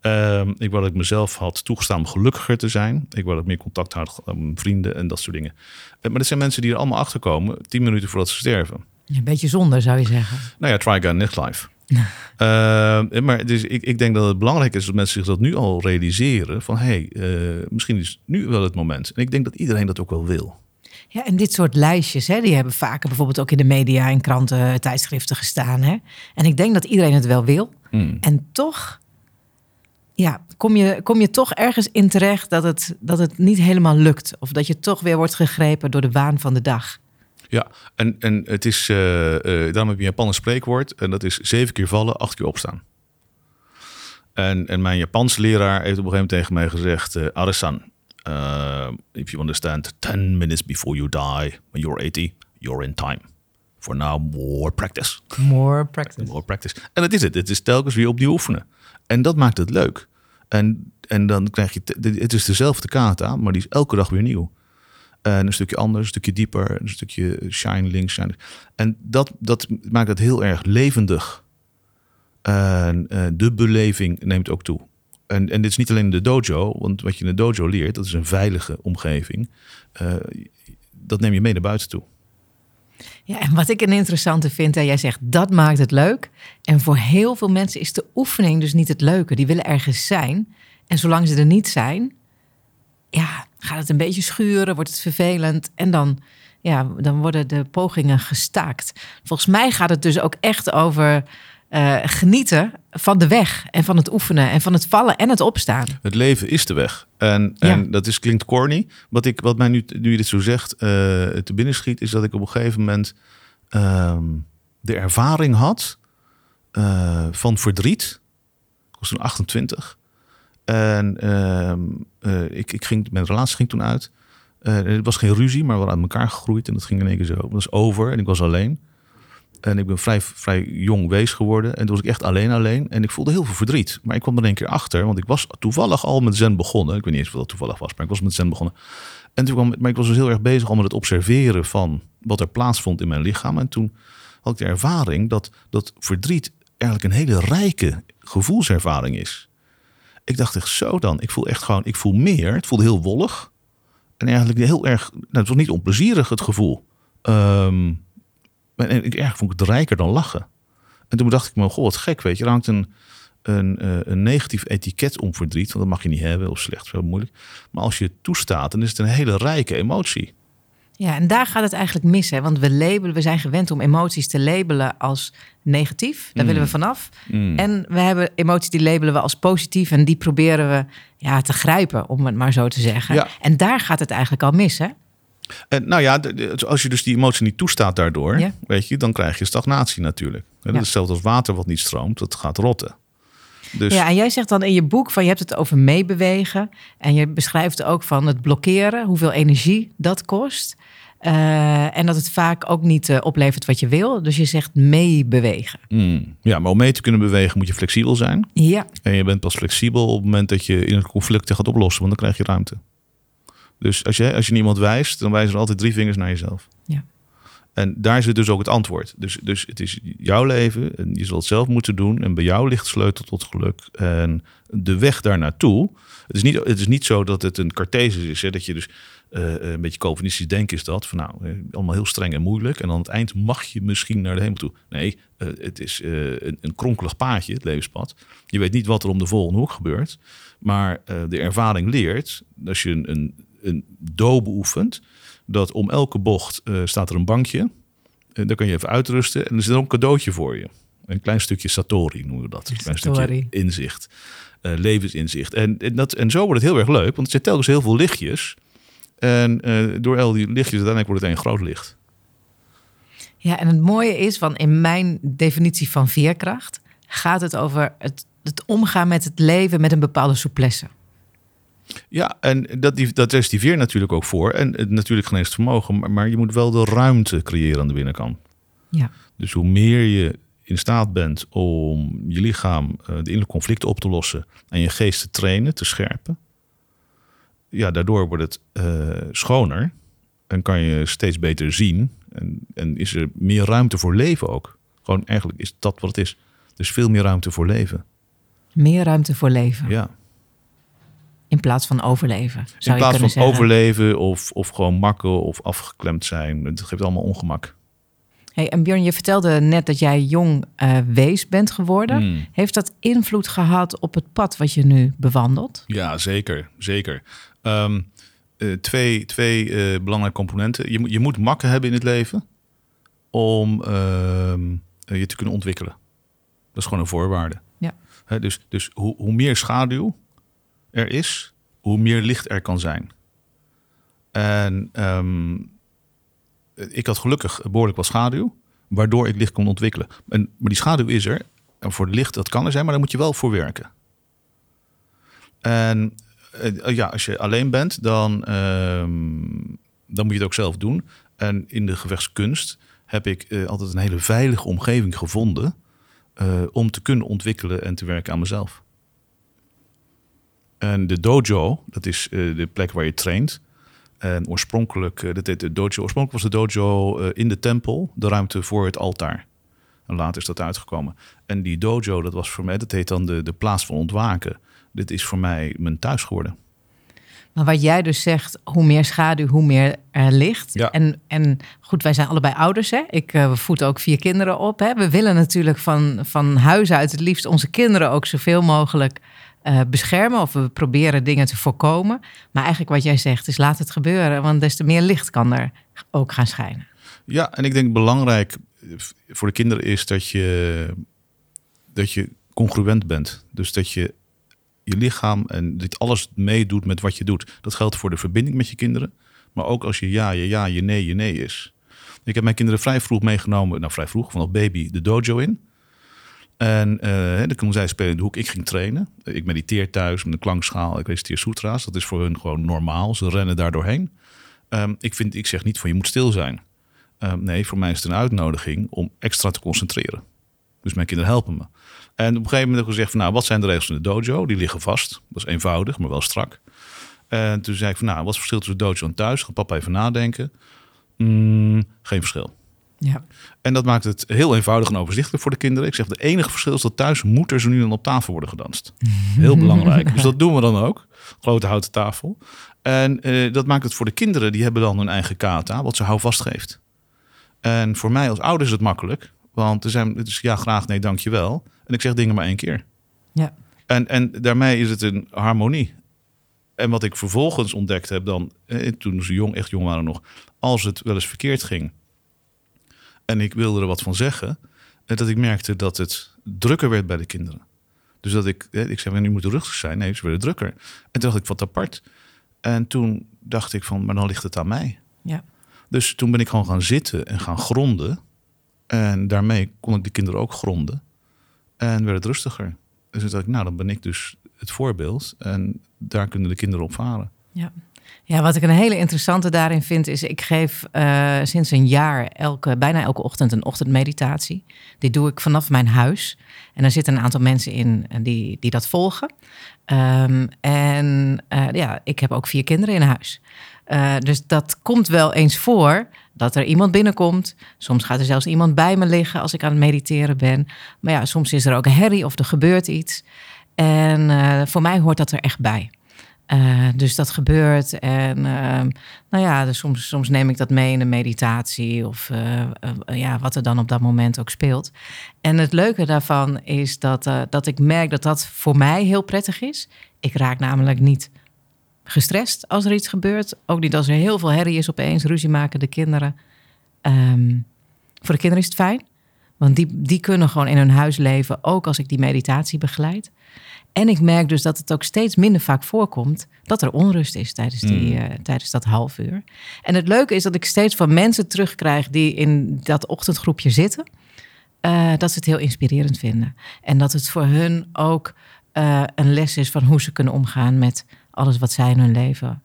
Speaker 2: Ehm, ik wou dat ik mezelf had toegestaan om gelukkiger te zijn. Ik wou dat ik meer contact had met mijn vrienden en dat soort dingen. Eh, maar dat zijn mensen die er allemaal achter komen tien minuten voordat ze sterven.
Speaker 1: Een beetje zonde, zou je zeggen.
Speaker 2: Nou ja, try again next life. Ehm, maar dus ik, ik denk dat het belangrijk is dat mensen zich dat nu al realiseren. Van hé, hey, eh, misschien is nu wel het moment. En ik denk dat iedereen dat ook wel wil.
Speaker 1: Ja, en dit soort lijstjes, hè, die hebben vaker bijvoorbeeld ook in de media en kranten, tijdschriften gestaan. Hè? En ik denk dat iedereen het wel wil.
Speaker 2: Hmm.
Speaker 1: En toch ja, kom, je, kom je toch ergens in terecht dat het, dat het niet helemaal lukt. Of dat je toch weer wordt gegrepen door de waan van de dag.
Speaker 2: Ja, en, en het is, uh, uh, daarom heb je in Japan een spreekwoord. En dat is zeven keer vallen, acht keer opstaan. En, en mijn Japanse leraar heeft op een gegeven moment tegen mij gezegd... Uh, Aresan, uh, if you understand, 10 minutes before you die, when you're 80, you're in time. For now, more practice.
Speaker 1: More practice.
Speaker 2: more practice. En dat is het. Het is telkens weer opnieuw oefenen. En dat maakt het leuk. En, en dan krijg je, het is dezelfde kata, maar die is elke dag weer nieuw. En een stukje anders, een stukje dieper, een stukje shine links. Shine. En dat, dat maakt het heel erg levendig. En uh, de beleving neemt ook toe. En, en dit is niet alleen de dojo, want wat je in de dojo leert, dat is een veilige omgeving. Uh, dat neem je mee naar buiten toe.
Speaker 1: Ja, en wat ik een interessante vind, hè, jij zegt dat maakt het leuk. En voor heel veel mensen is de oefening dus niet het leuke. Die willen ergens zijn. En zolang ze er niet zijn, ja, gaat het een beetje schuren, wordt het vervelend. En dan, ja, dan worden de pogingen gestaakt. Volgens mij gaat het dus ook echt over uh, genieten van de weg en van het oefenen en van het vallen en het opstaan.
Speaker 2: Het leven is de weg. En, ja. en dat is, klinkt corny. Wat, ik, wat mij nu, nu je dit zo zegt, uh, te binnen schiet, is dat ik op een gegeven moment uh, de ervaring had uh, van verdriet. Ik was toen 28. En ik, ik ging, mijn relatie ging toen uit. het was geen ruzie, maar we waren uit elkaar gegroeid. En dat ging in één keer zo. Dat was over en ik was alleen. En ik ben vrij, vrij jong wees geworden. En toen was ik echt alleen alleen. En ik voelde heel veel verdriet. Maar ik kwam er een keer achter. Want ik was toevallig al met zen begonnen. Ik weet niet eens of dat toevallig was. Maar ik was met zen begonnen. En toen kwam, maar ik was dus heel erg bezig al met het observeren van wat er plaatsvond in mijn lichaam. En toen had ik de ervaring dat, dat verdriet eigenlijk een hele rijke gevoelservaring is. Ik dacht echt zo dan. Ik voel echt gewoon, ik voel meer. Het voelde heel wollig. En eigenlijk heel erg, nou, het was niet onplezierig het gevoel. Um, en ik erg vond ik het rijker dan lachen. En toen dacht ik me, goh, wat gek, weet je. Er hangt een, een, een negatief etiket om verdriet. Want dat mag je niet hebben, of slecht, zo moeilijk. Maar als je het toestaat, dan is het een hele rijke emotie.
Speaker 1: Ja, en daar gaat het eigenlijk mis. Hè? Want we labelen, we zijn gewend om emoties te labelen als negatief. Daar mm. willen we vanaf.
Speaker 2: Mm.
Speaker 1: En we hebben emoties die labelen we als positief. En die proberen we ja, te grijpen, om het maar zo te zeggen.
Speaker 2: Ja.
Speaker 1: En daar gaat het eigenlijk al mis, hè?
Speaker 2: En nou ja, als je dus die emotie niet toestaat daardoor,
Speaker 1: Ja.
Speaker 2: weet je, dan krijg je stagnatie natuurlijk. Dat
Speaker 1: Ja.
Speaker 2: is hetzelfde als water wat niet stroomt, dat gaat rotten. Dus
Speaker 1: Ja, en jij zegt dan in je boek van je hebt het over meebewegen. En je beschrijft ook van het blokkeren, hoeveel energie dat kost. Eh, en dat het vaak ook niet eh, oplevert wat je wil. Dus je zegt meebewegen.
Speaker 2: mm, ja, maar om mee te kunnen bewegen moet je flexibel zijn.
Speaker 1: Ja,
Speaker 2: En je bent pas flexibel op het moment dat je in een conflict gaat oplossen, want dan krijg je ruimte. Dus als je, als je iemand wijst, dan wijzen er altijd drie vingers naar jezelf.
Speaker 1: Ja.
Speaker 2: En daar zit dus ook het antwoord. Dus, dus het is jouw leven en je zal het zelf moeten doen. En bij jou ligt de sleutel tot geluk. En de weg daar naartoe. Het is niet, het is niet zo dat het een Cartesisch is. Hè? Dat je dus eh, een beetje Calvinistisch denken is dat. Van nou, eh, allemaal heel streng en moeilijk. En aan het eind mag je misschien naar de hemel toe. Nee, eh, het is eh, een, een kronkelig paadje, het levenspad. Je weet niet wat er om de volgende hoek gebeurt. Maar eh, de ervaring leert, als je een, een, een do beoefent, dat om elke bocht eh, staat er een bankje. En daar kan je even uitrusten. En er zit er ook een cadeautje voor je. Een klein stukje Satori noemen we dat. Een klein
Speaker 1: Satori.
Speaker 2: stukje inzicht. eh, levensinzicht. En, en, dat, en zo wordt het heel erg leuk. Want er zitten telkens heel veel lichtjes. En eh, door al die lichtjes uiteindelijk wordt het één groot licht.
Speaker 1: Ja, en het mooie is, van in mijn definitie van veerkracht gaat het over het, het omgaan met het leven met een bepaalde souplesse.
Speaker 2: Ja, en dat, die, dat veer natuurlijk ook voor. En het natuurlijk geneest vermogen. Maar, maar je moet wel de ruimte creëren aan de binnenkant.
Speaker 1: Ja.
Speaker 2: Dus hoe meer je in staat bent om je lichaam eh, de innerlijke conflicten op te lossen en je geest te trainen, te scherpen, ja, daardoor wordt het eh, schoner en kan je steeds beter zien en, en is er meer ruimte voor leven ook. Gewoon eigenlijk is dat wat het is. Dus veel meer ruimte voor leven.
Speaker 1: Meer ruimte voor leven.
Speaker 2: Ja.
Speaker 1: In plaats van overleven. Zou
Speaker 2: In plaats van
Speaker 1: zeggen.
Speaker 2: overleven of, of gewoon makken of afgeklemd zijn. Het geeft allemaal ongemak.
Speaker 1: Hey, en Björn, je vertelde net dat jij jong eh, wees bent geworden.
Speaker 2: Hmm.
Speaker 1: Heeft dat invloed gehad op het pad wat je nu bewandelt?
Speaker 2: Ja, zeker. zeker. Ehm, eh, twee twee eh, belangrijke componenten. Je, moet- je moet makken hebben in het leven om ehm, eh, je te kunnen ontwikkelen. Dat is gewoon een voorwaarde.
Speaker 1: Ja.
Speaker 2: Dus dus hoe, hoe meer schaduw er is, hoe meer licht er kan zijn. En ehm, ik had gelukkig behoorlijk wat schaduw, waardoor ik licht kon ontwikkelen. En, maar die schaduw is er. En voor het licht, dat kan er zijn, maar daar moet je wel voor werken. En eh, ja, als je alleen bent, dan, ehm, dan moet je het ook zelf doen. En in de gevechtskunst heb ik eh, altijd een hele veilige omgeving gevonden eh, om te kunnen ontwikkelen en te werken aan mezelf. En de dojo, dat is eh, de plek waar je traint. En oorspronkelijk, eh, dat heet de dojo. Oorspronkelijk was de dojo eh, in de tempel, de ruimte voor het altaar. En later is dat uitgekomen. En die dojo, dat was voor mij, dat heet dan de, de plaats van ontwaken. Dit is voor mij mijn thuis geworden.
Speaker 1: Maar wat jij dus zegt, hoe meer schaduw, hoe meer er licht.
Speaker 2: Ja.
Speaker 1: En, en goed, wij zijn allebei ouders. Hè? Ik voed ook vier kinderen op. Hè? We willen natuurlijk van, van huis uit het liefst onze kinderen ook zoveel mogelijk eh, beschermen. Of we proberen dingen te voorkomen. Maar eigenlijk wat jij zegt is laat het gebeuren. Want des te meer licht kan er ook gaan schijnen.
Speaker 2: Ja, en ik denk belangrijk eh, voor de kinderen is dat je, dat je congruent bent. Dus dat je je lichaam en dit alles meedoet met wat je doet. Dat geldt voor de verbinding met je kinderen. Maar ook als je ja, je ja, je nee, je nee is. Ik heb mijn kinderen vrij vroeg meegenomen, nou vrij vroeg, vanaf baby, de dojo in. En dan kon zij spelen in de hoek. Ik ging trainen. Ik mediteer thuis met een klankschaal. Ik reciteer sutra's. Dat is voor hun gewoon normaal. Ze rennen daar doorheen. Ehm, ik, vind, ik zeg niet van je moet stil zijn. Ehm, nee, voor mij is het een uitnodiging om extra te concentreren. Dus mijn kinderen helpen me. En op een gegeven moment heb ik gezegd van nou, wat zijn de regels in de dojo? Die liggen vast. Dat is eenvoudig, maar wel strak. En toen zei ik van nou, wat is het verschil tussen dojo en thuis? Gaat papa even nadenken. Mm, geen verschil.
Speaker 1: Ja.
Speaker 2: En dat maakt het heel eenvoudig en overzichtelijk voor de kinderen. Ik zeg, de enige verschil is dat thuis moet er zo nu dan op tafel worden gedanst. Heel belangrijk. Dus dat doen we dan ook. Grote houten tafel. En eh, dat maakt het voor de kinderen, die hebben dan hun eigen kata, wat ze houvast geeft. En voor mij als ouder is het makkelijk. Want er zijn, het is ja, graag, nee, dankjewel. En ik zeg dingen maar één keer.
Speaker 1: Ja.
Speaker 2: En, en daarmee is het een harmonie. En wat ik vervolgens ontdekt heb dan, eh, toen ze jong, echt jong waren nog, als het wel eens verkeerd ging en ik wilde er wat van zeggen, eh, dat ik merkte dat het drukker werd bij de kinderen. Dus dat ik, eh, ik zei, nu moet rustig zijn. Nee, ze werden drukker. En toen dacht ik, wat apart. En toen dacht ik van, maar dan ligt het aan mij.
Speaker 1: Ja.
Speaker 2: Dus toen ben ik gewoon gaan zitten en gaan gronden. En daarmee kon ik de kinderen ook gronden. En werd het rustiger. Dus toen dacht ik, nou, dan ben ik dus het voorbeeld. En daar kunnen de kinderen op varen.
Speaker 1: Ja. Ja, wat ik een hele interessante daarin vind, is ik geef eh, sinds een jaar elke, bijna elke ochtend een ochtendmeditatie. Die doe ik vanaf mijn huis. En daar zitten een aantal mensen in eh, die, die dat volgen. Ehm, en eh, ja, ik heb ook vier kinderen in huis. Dus dat komt wel eens voor dat er iemand binnenkomt. Soms gaat er zelfs iemand bij me liggen als ik aan het mediteren ben. Maar ja, soms is er ook een herrie of er gebeurt iets. En voor mij hoort dat er echt bij. Eh, dus dat gebeurt. En ehm, nou ja, dus soms, soms neem ik dat mee in de meditatie. Of eh, eh, ja, wat er dan op dat moment ook speelt. En het leuke daarvan is dat, dat ik merk dat dat voor mij heel prettig is. Ik raak namelijk niet gestrest als er iets gebeurt. Ook niet als er heel veel herrie is opeens. Ruzie maken de kinderen. Ehm, voor de kinderen is het fijn. Want die, die kunnen gewoon in hun huis leven. Ook als ik die meditatie begeleid. En ik merk dus dat het ook steeds minder vaak voorkomt dat er onrust is tijdens, die, eh, tijdens dat half uur. En het leuke is dat ik steeds van mensen terugkrijg die in dat ochtendgroepje zitten, eh, dat ze het heel inspirerend vinden. En dat het voor hun ook eh, een les is van hoe ze kunnen omgaan met alles wat zij in hun leven,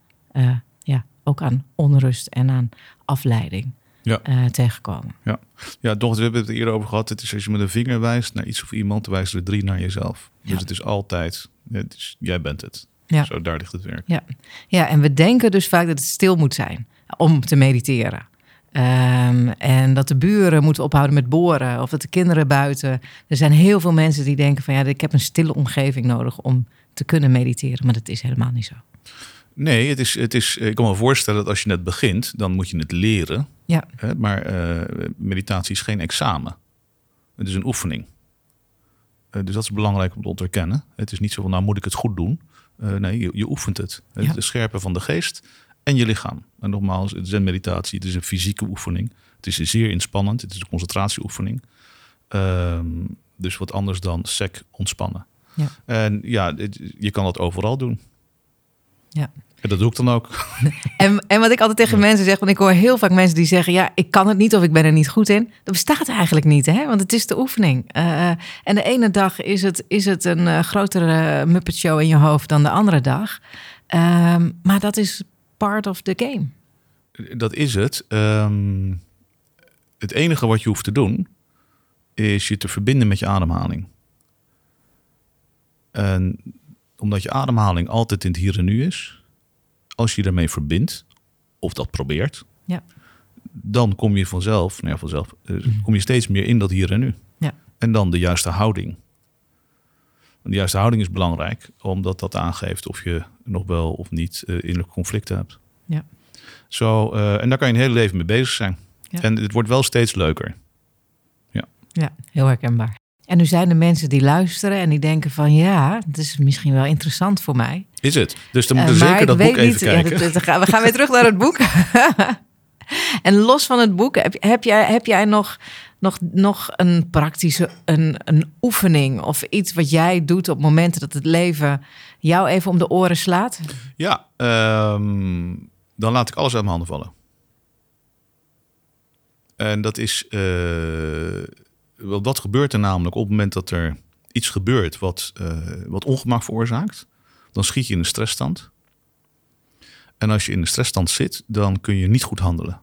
Speaker 1: ja, ook aan onrust en aan afleiding
Speaker 2: Ja.
Speaker 1: eh, tegenkomen.
Speaker 2: Ja, ja dochter, we hebben het eerder over gehad. Het is als je met een vinger wijst naar iets of iemand, dan wijzen er drie naar jezelf.
Speaker 1: Ja.
Speaker 2: Dus het is altijd, het is, jij bent het.
Speaker 1: Ja.
Speaker 2: Zo, daar ligt het werk.
Speaker 1: Ja. ja, en we denken dus vaak dat het stil moet zijn om te mediteren. Ehm, en dat de buren moeten ophouden met boren. Of dat de kinderen buiten. Er zijn heel veel mensen die denken van ja, ik heb een stille omgeving nodig om te kunnen mediteren. Maar dat is helemaal niet zo.
Speaker 2: Nee, het is, het is, ik kan me voorstellen dat als je net begint, dan moet je het leren.
Speaker 1: Ja.
Speaker 2: Hè? Maar eh, meditatie is geen examen. Het is een oefening. Eh, dus dat is belangrijk om te onderkennen. Het is niet zo van, nou moet ik het goed doen. Uh, nee, je, je, oefent het. Het
Speaker 1: Ja.
Speaker 2: scherpen van de geest en je lichaam. En nogmaals, het is een meditatie. Het is een fysieke oefening. Het is zeer inspannend. Het is een concentratieoefening. Ehm, dus wat anders dan sec ontspannen.
Speaker 1: Ja.
Speaker 2: En ja, het- je kan dat overal doen.
Speaker 1: Ja.
Speaker 2: En dat doe ik dan ook.
Speaker 1: En, en wat ik altijd tegen mensen zeg, want ik hoor heel vaak mensen die zeggen: Ja, ik kan het niet of ik ben er niet goed in. Dat bestaat eigenlijk niet, hè? want het is de oefening. Eh, en de ene dag is het, is het een eh, grotere Muppet Show in je hoofd dan de andere dag. Ehm, maar dat is part of the game.
Speaker 2: Dat is het. Ehm, het enige wat je hoeft te doen, is je te verbinden met je ademhaling. En omdat je ademhaling altijd in het hier en nu is, als je daarmee verbindt, of dat probeert,
Speaker 1: Ja.
Speaker 2: dan kom je vanzelf, nou ja, vanzelf, eh, kom je steeds meer in dat hier en nu.
Speaker 1: Ja.
Speaker 2: En dan de juiste houding. De juiste houding is belangrijk, omdat dat aangeeft of je nog wel of niet eh, innerlijke conflicten hebt.
Speaker 1: Ja.
Speaker 2: Zo, eh, en daar kan je een hele leven mee bezig zijn.
Speaker 1: Ja.
Speaker 2: En het wordt wel steeds leuker.
Speaker 1: Ja, heel herkenbaar. En nu zijn er mensen die luisteren en die denken van ja, het is misschien wel interessant voor mij.
Speaker 2: Is het? Dus dan moeten we zeker dat boek even
Speaker 1: niet-
Speaker 2: kijken.
Speaker 1: dat we gaan weer terug naar het boek. en los van het boek, heb, heb jij, heb jij nog, nog, nog een praktische een, een oefening of iets wat jij doet op momenten dat het leven jou even om de oren slaat?
Speaker 2: Ja, ehm, dan laat ik alles uit mijn handen vallen. En dat is, eh, wel, dat gebeurt er namelijk op het moment dat er iets gebeurt wat, eh, wat ongemak veroorzaakt. Dan schiet je in een stressstand. En als je in een stressstand zit, dan kun je niet goed handelen.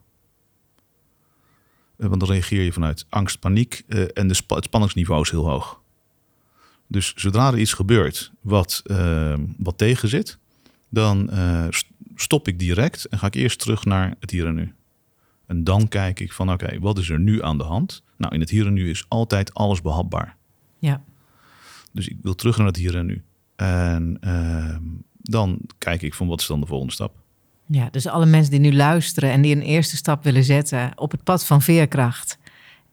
Speaker 2: Eh, Want dan reageer je vanuit angst, paniek eh, en de het spanningsniveau is heel hoog. Dus zodra er iets gebeurt wat, eh, wat tegen zit, dan st- stop ik direct en ga ik eerst terug naar het hier en nu. En dan kijk ik van oké, wat is er nu aan de hand? Nou, in het hier en nu is altijd alles behapbaar.
Speaker 1: Ja,
Speaker 2: Dus ik wil terug naar het hier en nu. En ehm, dan kijk ik van wat is dan de volgende stap.
Speaker 1: ja, dus alle mensen die nu luisteren en die een eerste stap willen zetten op het pad van veerkracht.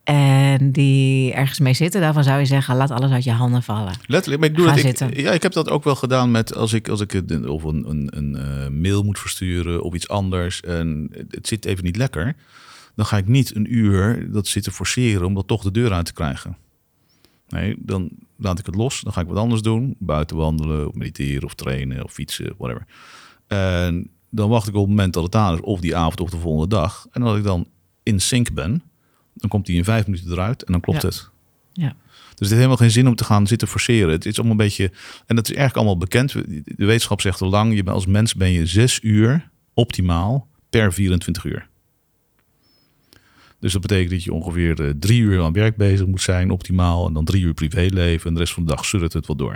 Speaker 1: En die ergens mee zitten, daarvan zou je zeggen: laat alles uit je handen vallen.
Speaker 2: Letterlijk, maar ik doe
Speaker 1: Ga
Speaker 2: het. Ik,
Speaker 1: zitten.
Speaker 2: ja, ik heb dat ook wel gedaan met als ik, als ik het- of een, een, een eh, mail moet versturen of iets anders en het zit even niet lekker. Dan ga ik niet een uur dat zitten forceren om dat toch de deur uit te krijgen. Nee, dan laat ik het los. Dan ga ik wat anders doen. Buiten wandelen, of mediteren, of trainen, of fietsen, whatever. En dan wacht ik op het moment dat het aan is, of die avond of de volgende dag. En als ik dan in sync ben, dan komt die in vijf minuten eruit en dan klopt
Speaker 1: Ja.
Speaker 2: het.
Speaker 1: Ja.
Speaker 2: Dus het heeft helemaal geen zin om te gaan zitten forceren. Het is allemaal een beetje, en dat is eigenlijk allemaal bekend. De wetenschap zegt al lang, je bent als mens ben je zes uur optimaal per 24 uur. Dus dat betekent dat je ongeveer eh, drie uur aan werk bezig moet zijn, optimaal. En dan drie uur privéleven. En de rest van de dag surrt het wat door.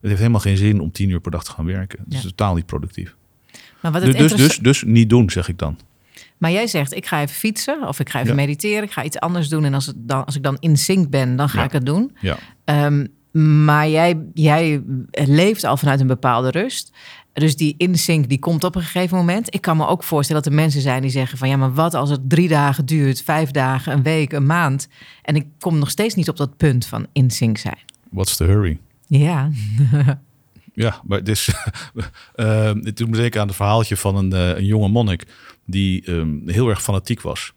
Speaker 2: Het heeft helemaal geen zin om tien uur per dag te gaan werken. Het is
Speaker 1: Ja.
Speaker 2: totaal niet productief.
Speaker 1: Maar, wat het
Speaker 2: Dus, dus, dus, dus niet doen, zeg ik dan.
Speaker 1: maar jij zegt: ik ga even fietsen of ik ga even
Speaker 2: Ja.
Speaker 1: mediteren, ik ga iets anders doen. En als, het dan, als ik dan in sync ben, dan ga
Speaker 2: Ja.
Speaker 1: ik het doen.
Speaker 2: Ja.
Speaker 1: Ehm, maar jij, jij leeft al vanuit een bepaalde rust. Dus die insync die komt op een gegeven moment. Ik kan me ook voorstellen dat er mensen zijn die zeggen van... ja, maar wat als het drie dagen duurt, vijf dagen, een week, een maand... en ik kom nog steeds niet op dat punt van insync zijn.
Speaker 2: What's the hurry?
Speaker 1: Ja,
Speaker 2: Ja, maar het is. eh het doet me denken aan het verhaaltje van een, eh, een jonge monnik. die ehm, heel erg fanatiek was.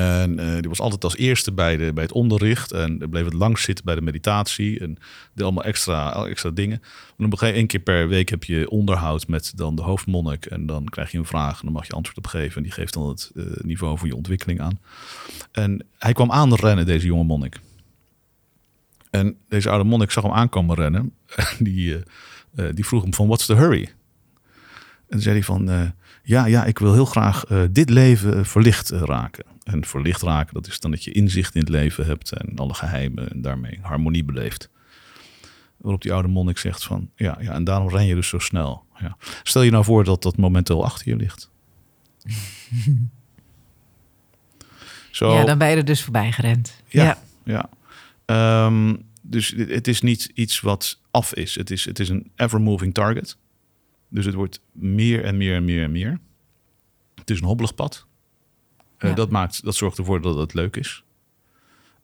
Speaker 2: En eh, die was altijd als eerste bij, de, bij het onderricht. En bleef het langst zitten bij de meditatie. En deed allemaal extra, extra dingen. En op een gegeven keer per week heb je onderhoud met dan de hoofdmonnik. En dan krijg je een vraag en dan mag je antwoord op geven. En die geeft dan het eh, niveau van je ontwikkeling aan. En hij kwam aanrennen, deze jonge monnik. En deze oude monnik zag hem aankomen rennen. En die, eh, die vroeg hem van, what's the hurry? En zei hij van, ja, ja, ik wil heel graag eh, dit leven eh, verlicht eh, raken. En verlicht raken, dat is dan dat je inzicht in het leven hebt en alle geheimen en daarmee harmonie beleeft. Waarop die oude monnik zegt van, ja, ja, en daarom ren je dus zo snel. Ja. Stel je nou voor dat dat moment al achter je ligt. Zo,
Speaker 1: Ja, dan ben je er dus voorbij gerend.
Speaker 2: Ja. ja. Ehm, dus het het is niet iets wat af is. Het is, het is een ever-moving target. Dus het wordt meer en meer en meer en meer. Het is een hobbelig pad. Eh,
Speaker 1: Ja.
Speaker 2: dat, maakt, dat zorgt ervoor dat het leuk is.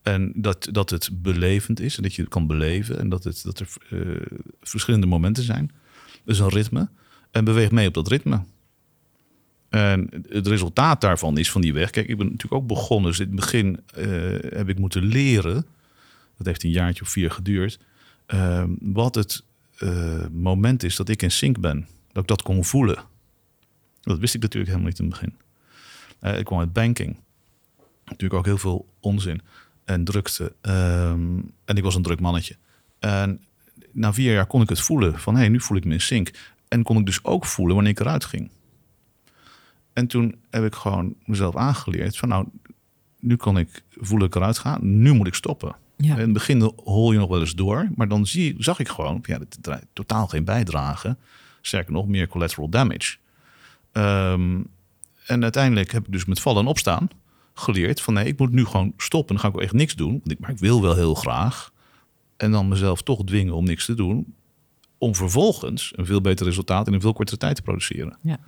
Speaker 2: En dat, dat het belevend is en dat je het kan beleven. En dat, het, dat er eh, verschillende momenten zijn. Dus een ritme. En beweeg mee op dat ritme. En het resultaat daarvan is van die weg. Kijk, ik ben natuurlijk ook begonnen. Dus in het begin eh, heb ik moeten leren. Dat heeft een jaartje of vier geduurd. eh, wat het moment is dat ik in sync ben. Dat ik dat kon voelen. Dat wist ik natuurlijk helemaal niet in het begin. Eh, ik kwam uit banking. Natuurlijk ook heel veel onzin en drukte. Ehm, en ik was een druk mannetje. En na vier jaar kon ik het voelen. Van hé, hey, nu voel ik me in sync. En kon ik dus ook voelen wanneer ik eruit ging. En toen heb ik gewoon mezelf aangeleerd van nou, nu kan ik voelen ik eruit ga. Nu moet ik stoppen.
Speaker 1: Ja.
Speaker 2: In het begin hol je nog wel eens door, maar dan zie, zag ik gewoon, ja, dit draait totaal geen bijdrage. Sterker nog, meer collateral damage. Ehm, en uiteindelijk heb ik dus met vallen en opstaan geleerd van nee, ik moet nu gewoon stoppen. Dan ga ik ook echt niks doen, want ik, maar ik wil wel heel graag. En dan mezelf toch dwingen om niks te doen, om vervolgens een veel beter resultaat in een veel kortere tijd te produceren.
Speaker 1: Ja.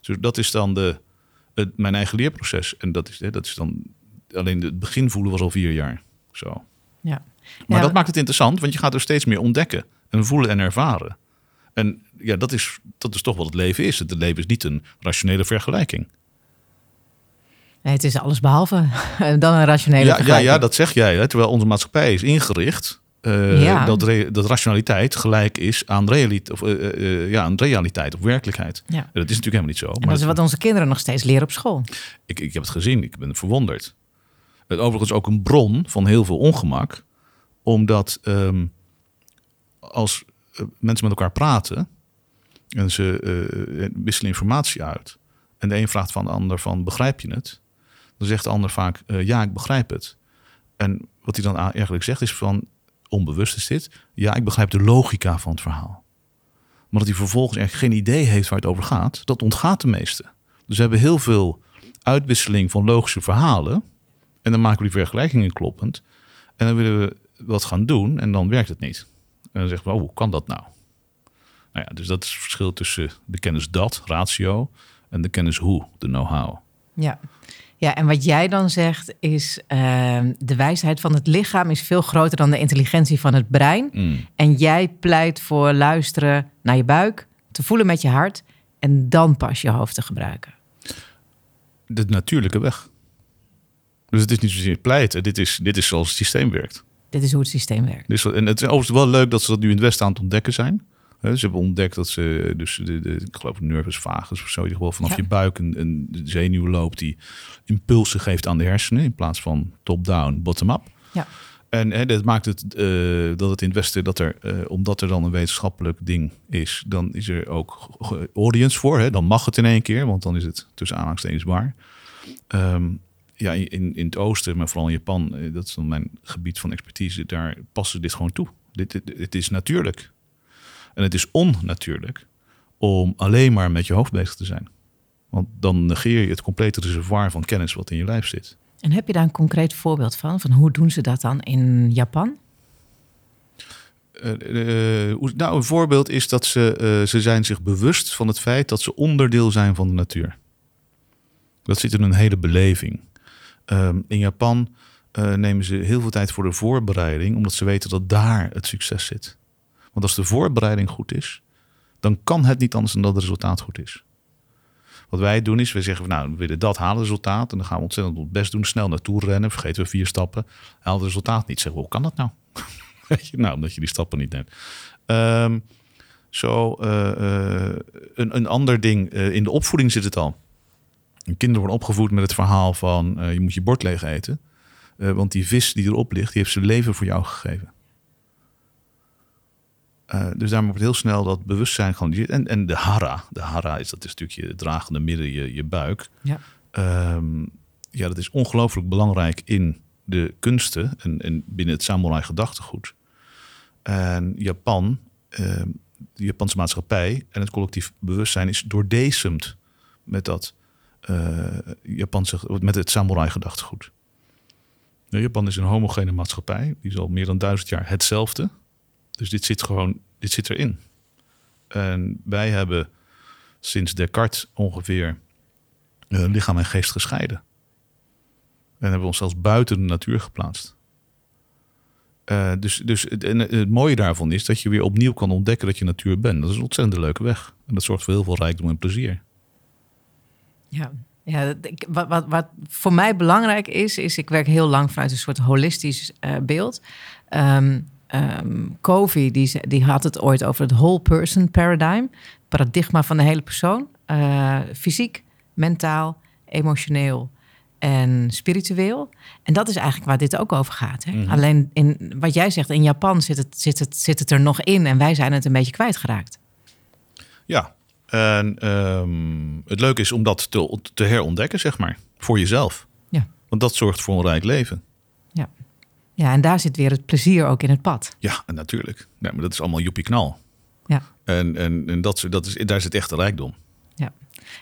Speaker 2: Dus dat is dan de, het, mijn eigen leerproces. En dat is, hè, dat is dan alleen het begin voelen was al vier jaar. Zo.
Speaker 1: Ja.
Speaker 2: Maar
Speaker 1: Ja,
Speaker 2: dat maakt het interessant, want je gaat er steeds meer ontdekken en voelen en ervaren. En ja, dat is, dat is toch wat het leven is. Het leven is niet een rationele vergelijking.
Speaker 1: Nee, het is alles behalve dan een rationele
Speaker 2: Ja, ja,
Speaker 1: vergelijking.
Speaker 2: ja, dat zeg jij. Hè? Terwijl onze maatschappij is ingericht eh,
Speaker 1: Ja.
Speaker 2: dat, dat rationaliteit gelijk is aan, realiteit of, eh, eh, ja, aan realiteit of werkelijkheid.
Speaker 1: Ja.
Speaker 2: Dat is natuurlijk helemaal niet zo.
Speaker 1: En
Speaker 2: Maar
Speaker 1: dat is wat onze kinderen nog steeds leren op school.
Speaker 2: ik, ik heb het gezien, ik ben verwonderd. Het overigens ook een bron van heel veel ongemak. Omdat ehm, als mensen met elkaar praten en ze eh, wisselen informatie uit. En de een vraagt van de ander van begrijp je het? Dan zegt de ander vaak eh, ja, ik begrijp het. En wat hij dan eigenlijk zegt is van onbewust is dit. Ja, ik begrijp de logica van het verhaal. Maar dat hij vervolgens eigenlijk geen idee heeft waar het over gaat, dat ontgaat de meeste. Dus we hebben heel veel uitwisseling van logische verhalen. En dan maken we die vergelijkingen kloppend. En dan willen we wat gaan doen en dan werkt het niet. En dan zeggen we, oh, hoe kan dat nou? Nou ja, dus dat is het verschil tussen de kennis dat, ratio, en de kennis hoe, de know-how.
Speaker 1: Ja. Ja, en wat jij dan zegt is... ehm, de wijsheid van het lichaam is veel groter dan de intelligentie van het brein.
Speaker 2: Mm.
Speaker 1: En jij pleit voor luisteren naar je buik, te voelen met je hart... en dan pas je hoofd te gebruiken.
Speaker 2: De natuurlijke weg. Dus het is niet zozeer pleiten, dit is, dit is zoals het systeem werkt.
Speaker 1: Dit is hoe het systeem werkt.
Speaker 2: Dus, en het is overigens wel leuk dat ze dat nu in het Westen aan het ontdekken zijn. Hè, Ze hebben ontdekt dat ze, dus de, de, ik geloof nervus vagus of zo, die gewoon vanaf
Speaker 1: Ja.
Speaker 2: je buik een, een zenuw loopt die impulsen geeft aan de hersenen in plaats van top-down, bottom-up.
Speaker 1: Ja.
Speaker 2: En hè, dat maakt het eh, dat het in het Westen, dat er, eh, omdat er dan een wetenschappelijk ding is, dan is er ook audience voor. Hè? Dan mag het in één keer, want dan is het tussen aanhalingstekens waar. Ehm, ja, in, in het oosten, maar vooral in Japan, eh, dat is dan mijn gebied van expertise, daar passen dit gewoon toe. Dit, dit, het is natuurlijk. En het is onnatuurlijk om alleen maar met je hoofd bezig te zijn. Want dan negeer je het complete reservoir van kennis wat in je lijf zit.
Speaker 1: En heb je daar een concreet voorbeeld van? Van hoe doen ze dat dan in Japan?
Speaker 2: Eh, eh, nou, een voorbeeld is dat ze, eh, ze zijn zich bewust van het feit dat ze onderdeel zijn van de natuur. Dat zit in een hele beleving. Ehm, in Japan eh, nemen ze heel veel tijd voor de voorbereiding, omdat ze weten dat daar het succes zit. Want als de voorbereiding goed is, dan kan het niet anders dan dat het resultaat goed is. Wat wij doen is, we zeggen nou, we willen dat halen resultaat. En dan gaan we ontzettend ons best doen, snel naartoe rennen, vergeten we vier stappen. Halen het resultaat niet. Zeggen we, hoe kan dat nou? Nou, omdat je die stappen niet neemt. Ehm, zo, eh, eh, een, een ander ding, in de opvoeding zit het al. Kinderen worden opgevoed met het verhaal van eh, je moet je bord leeg eten. Eh, want die vis die erop ligt, die heeft zijn leven voor jou gegeven. Eh, dus daarom wordt heel snel dat bewustzijn gewoon. En, en de hara. De hara is dat is natuurlijk je dragende midden, je, je buik.
Speaker 1: Ja.
Speaker 2: Ehm, ja, dat is ongelooflijk belangrijk in de kunsten en, en binnen het samurai gedachtegoed. En Japan, ehm, de Japanse maatschappij en het collectief bewustzijn is doordecemd met dat. Eh, Japan zegt met het samurai gedachtegoed. Japan is een homogene maatschappij. Die is al meer dan duizend jaar hetzelfde. Dus dit zit gewoon, dit zit erin. En wij hebben sinds Descartes ongeveer uh, lichaam en geest gescheiden. En hebben ons zelfs buiten de natuur geplaatst. Uh, dus dus het, het, mooie daarvan is dat je weer opnieuw kan ontdekken dat je natuur bent. Dat is een ontzettend leuke weg. En dat zorgt voor heel veel rijkdom en plezier.
Speaker 1: Ja, ja wat, wat, wat voor mij belangrijk is, is ik werk heel lang vanuit een soort holistisch uh, beeld. Um, um, Covey die, die had het ooit over het whole person paradigm. Paradigma van de hele persoon. Uh, fysiek, mentaal, emotioneel en spiritueel. En dat is eigenlijk waar dit ook over gaat. Hè? Mhm. Alleen in wat jij zegt, in Japan zit het, zit, het, zit het er nog in en wij zijn het een beetje kwijtgeraakt.
Speaker 2: Ja, en ehm, het leuke is om dat te, te herontdekken, zeg maar, voor jezelf. Ja. Want dat zorgt voor een rijk leven.
Speaker 1: Ja. ja, en daar zit weer het plezier ook in het pad.
Speaker 2: Ja, natuurlijk. Ja, maar dat is allemaal joepie knal. Ja. En, en, en dat, dat is, daar zit echt de rijkdom.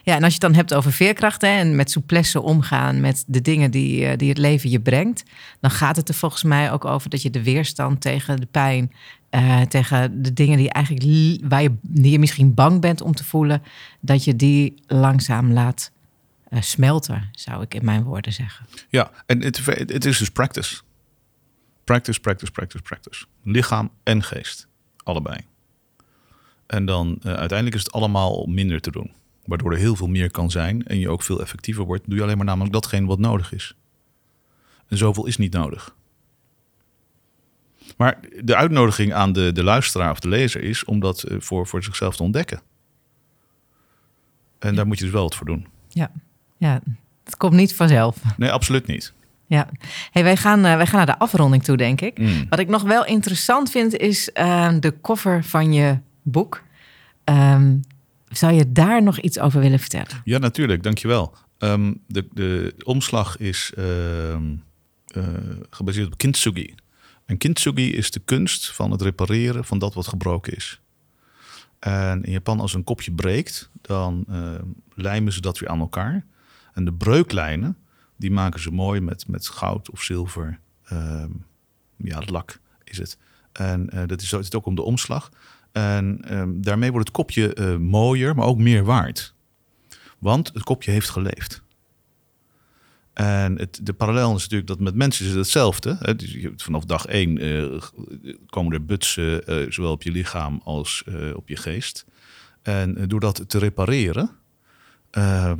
Speaker 1: Ja, en als je het dan hebt over veerkrachten en met souplesse omgaan met de dingen die, eh, die het leven je brengt, dan gaat het er volgens mij ook over dat je de weerstand tegen de pijn, uh, tegen de dingen die eigenlijk waar je, die je misschien bang bent om te voelen, dat je die langzaam laat uh, smelten, zou ik in mijn woorden zeggen.
Speaker 2: Ja, en het, is dus practice. Practice, practice, practice, practice. Lichaam en geest, allebei. En dan uiteindelijk is het allemaal minder te doen. Waardoor er heel veel meer kan zijn en je ook veel effectiever wordt. Doe je alleen maar namelijk datgene wat nodig is. En zoveel is niet nodig. Maar de uitnodiging aan de, de luisteraar of de lezer is om dat eh, voor, voor zichzelf te ontdekken. En daar moet je dus wel wat voor doen.
Speaker 1: Ja, ja. het komt niet vanzelf.
Speaker 2: Nee, absoluut niet.
Speaker 1: Ja, hey, wij, gaan, uh, wij gaan naar de afronding toe, denk ik. Mm. Wat ik nog wel interessant vind, is uh, de koffer van je boek. Um, zou je daar nog iets over willen vertellen?
Speaker 2: Ja, natuurlijk. Dankjewel. Um, de, de omslag is uh, gebaseerd op kintsugi. En kintsugi is de kunst van het repareren van dat wat gebroken is. En in Japan, als een kopje breekt, dan uh, lijmen ze dat weer aan elkaar. En de breuklijnen, die maken ze mooi met, met goud of zilver. Ehm, ja, lak is het. En uh, dat is, het ook om de omslag. En ehm, daarmee wordt het kopje uh, mooier, maar ook meer waard. Want het kopje heeft geleefd. En het, de parallel is natuurlijk dat met mensen is het hetzelfde. Hè? Dus vanaf dag één uh, komen er butsen, uh, zowel op je lichaam als op je geest. En door dat te repareren,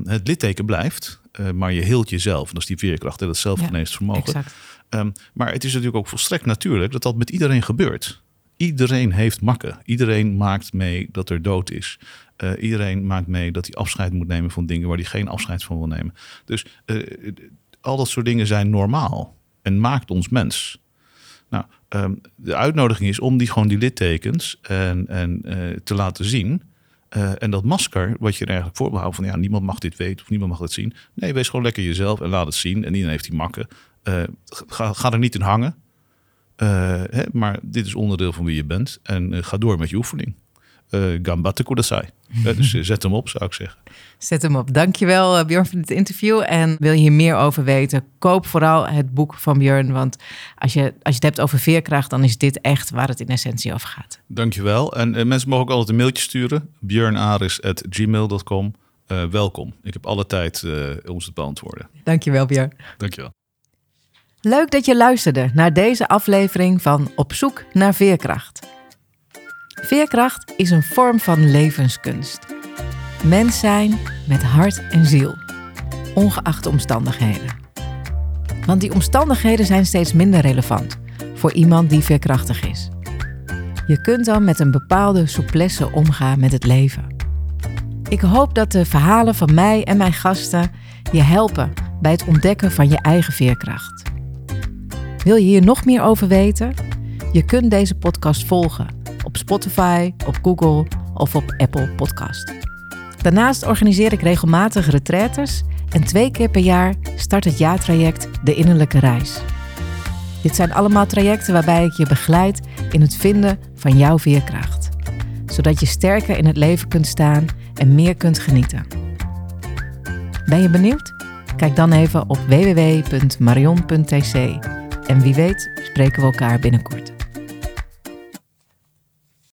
Speaker 2: het litteken blijft, maar je heelt jezelf. En dat is die veerkracht, hè? dat zelfgeneesvermogen. Ja, um, maar het is natuurlijk ook volstrekt natuurlijk dat dat met iedereen gebeurt. Iedereen heeft makken. Iedereen maakt mee dat er dood is. Uh, iedereen maakt mee dat hij afscheid moet nemen van dingen waar hij geen afscheid van wil nemen. Dus uh, al dat soort dingen zijn normaal en maakt ons mens. Nou, um, de uitnodiging is om die gewoon die littekens en, en uh, te laten zien. en dat masker, wat je er eigenlijk voor behoudt van ja, niemand mag dit weten of niemand mag het zien. Nee, wees gewoon lekker jezelf en laat het zien. En iedereen heeft die makken. ga, er niet in hangen. Hè, maar dit is onderdeel van wie je bent. En ga door met je oefening. Uh, Gambate kudasai. dus zet hem op, zou ik zeggen.
Speaker 1: Zet hem op. Dankjewel Björn voor dit interview. En wil je hier meer over weten, koop vooral het boek van Björn. Want als je, als je het hebt over veerkracht, dan is dit echt waar het in essentie over gaat.
Speaker 2: Dankjewel. En mensen mogen ook altijd een mailtje sturen. björnaris.gmail.com Welkom. Ik heb alle tijd om ze te beantwoorden.
Speaker 1: Dankjewel Björn.
Speaker 2: Dankjewel.
Speaker 1: Leuk dat je luisterde naar deze aflevering van Op zoek naar veerkracht. Veerkracht is een vorm van levenskunst. Mens zijn met hart en ziel, ongeacht de omstandigheden. Want die omstandigheden zijn steeds minder relevant voor iemand die veerkrachtig is. Je kunt dan met een bepaalde souplesse omgaan met het leven. Ik hoop dat de verhalen van mij en mijn gasten je helpen bij het ontdekken van je eigen veerkracht. Wil je hier nog meer over weten? Je kunt deze podcast volgen op Spotify, op Google of op Apple Podcast. Daarnaast organiseer ik regelmatig retraites en twee keer per jaar start het jaartraject De Innerlijke Reis. Dit zijn allemaal trajecten waarbij ik je begeleid in het vinden van jouw veerkracht, zodat je sterker in het leven kunt staan en meer kunt genieten. Ben je benieuwd? Kijk dan even op www.marion.tc. En wie weet spreken we elkaar binnenkort.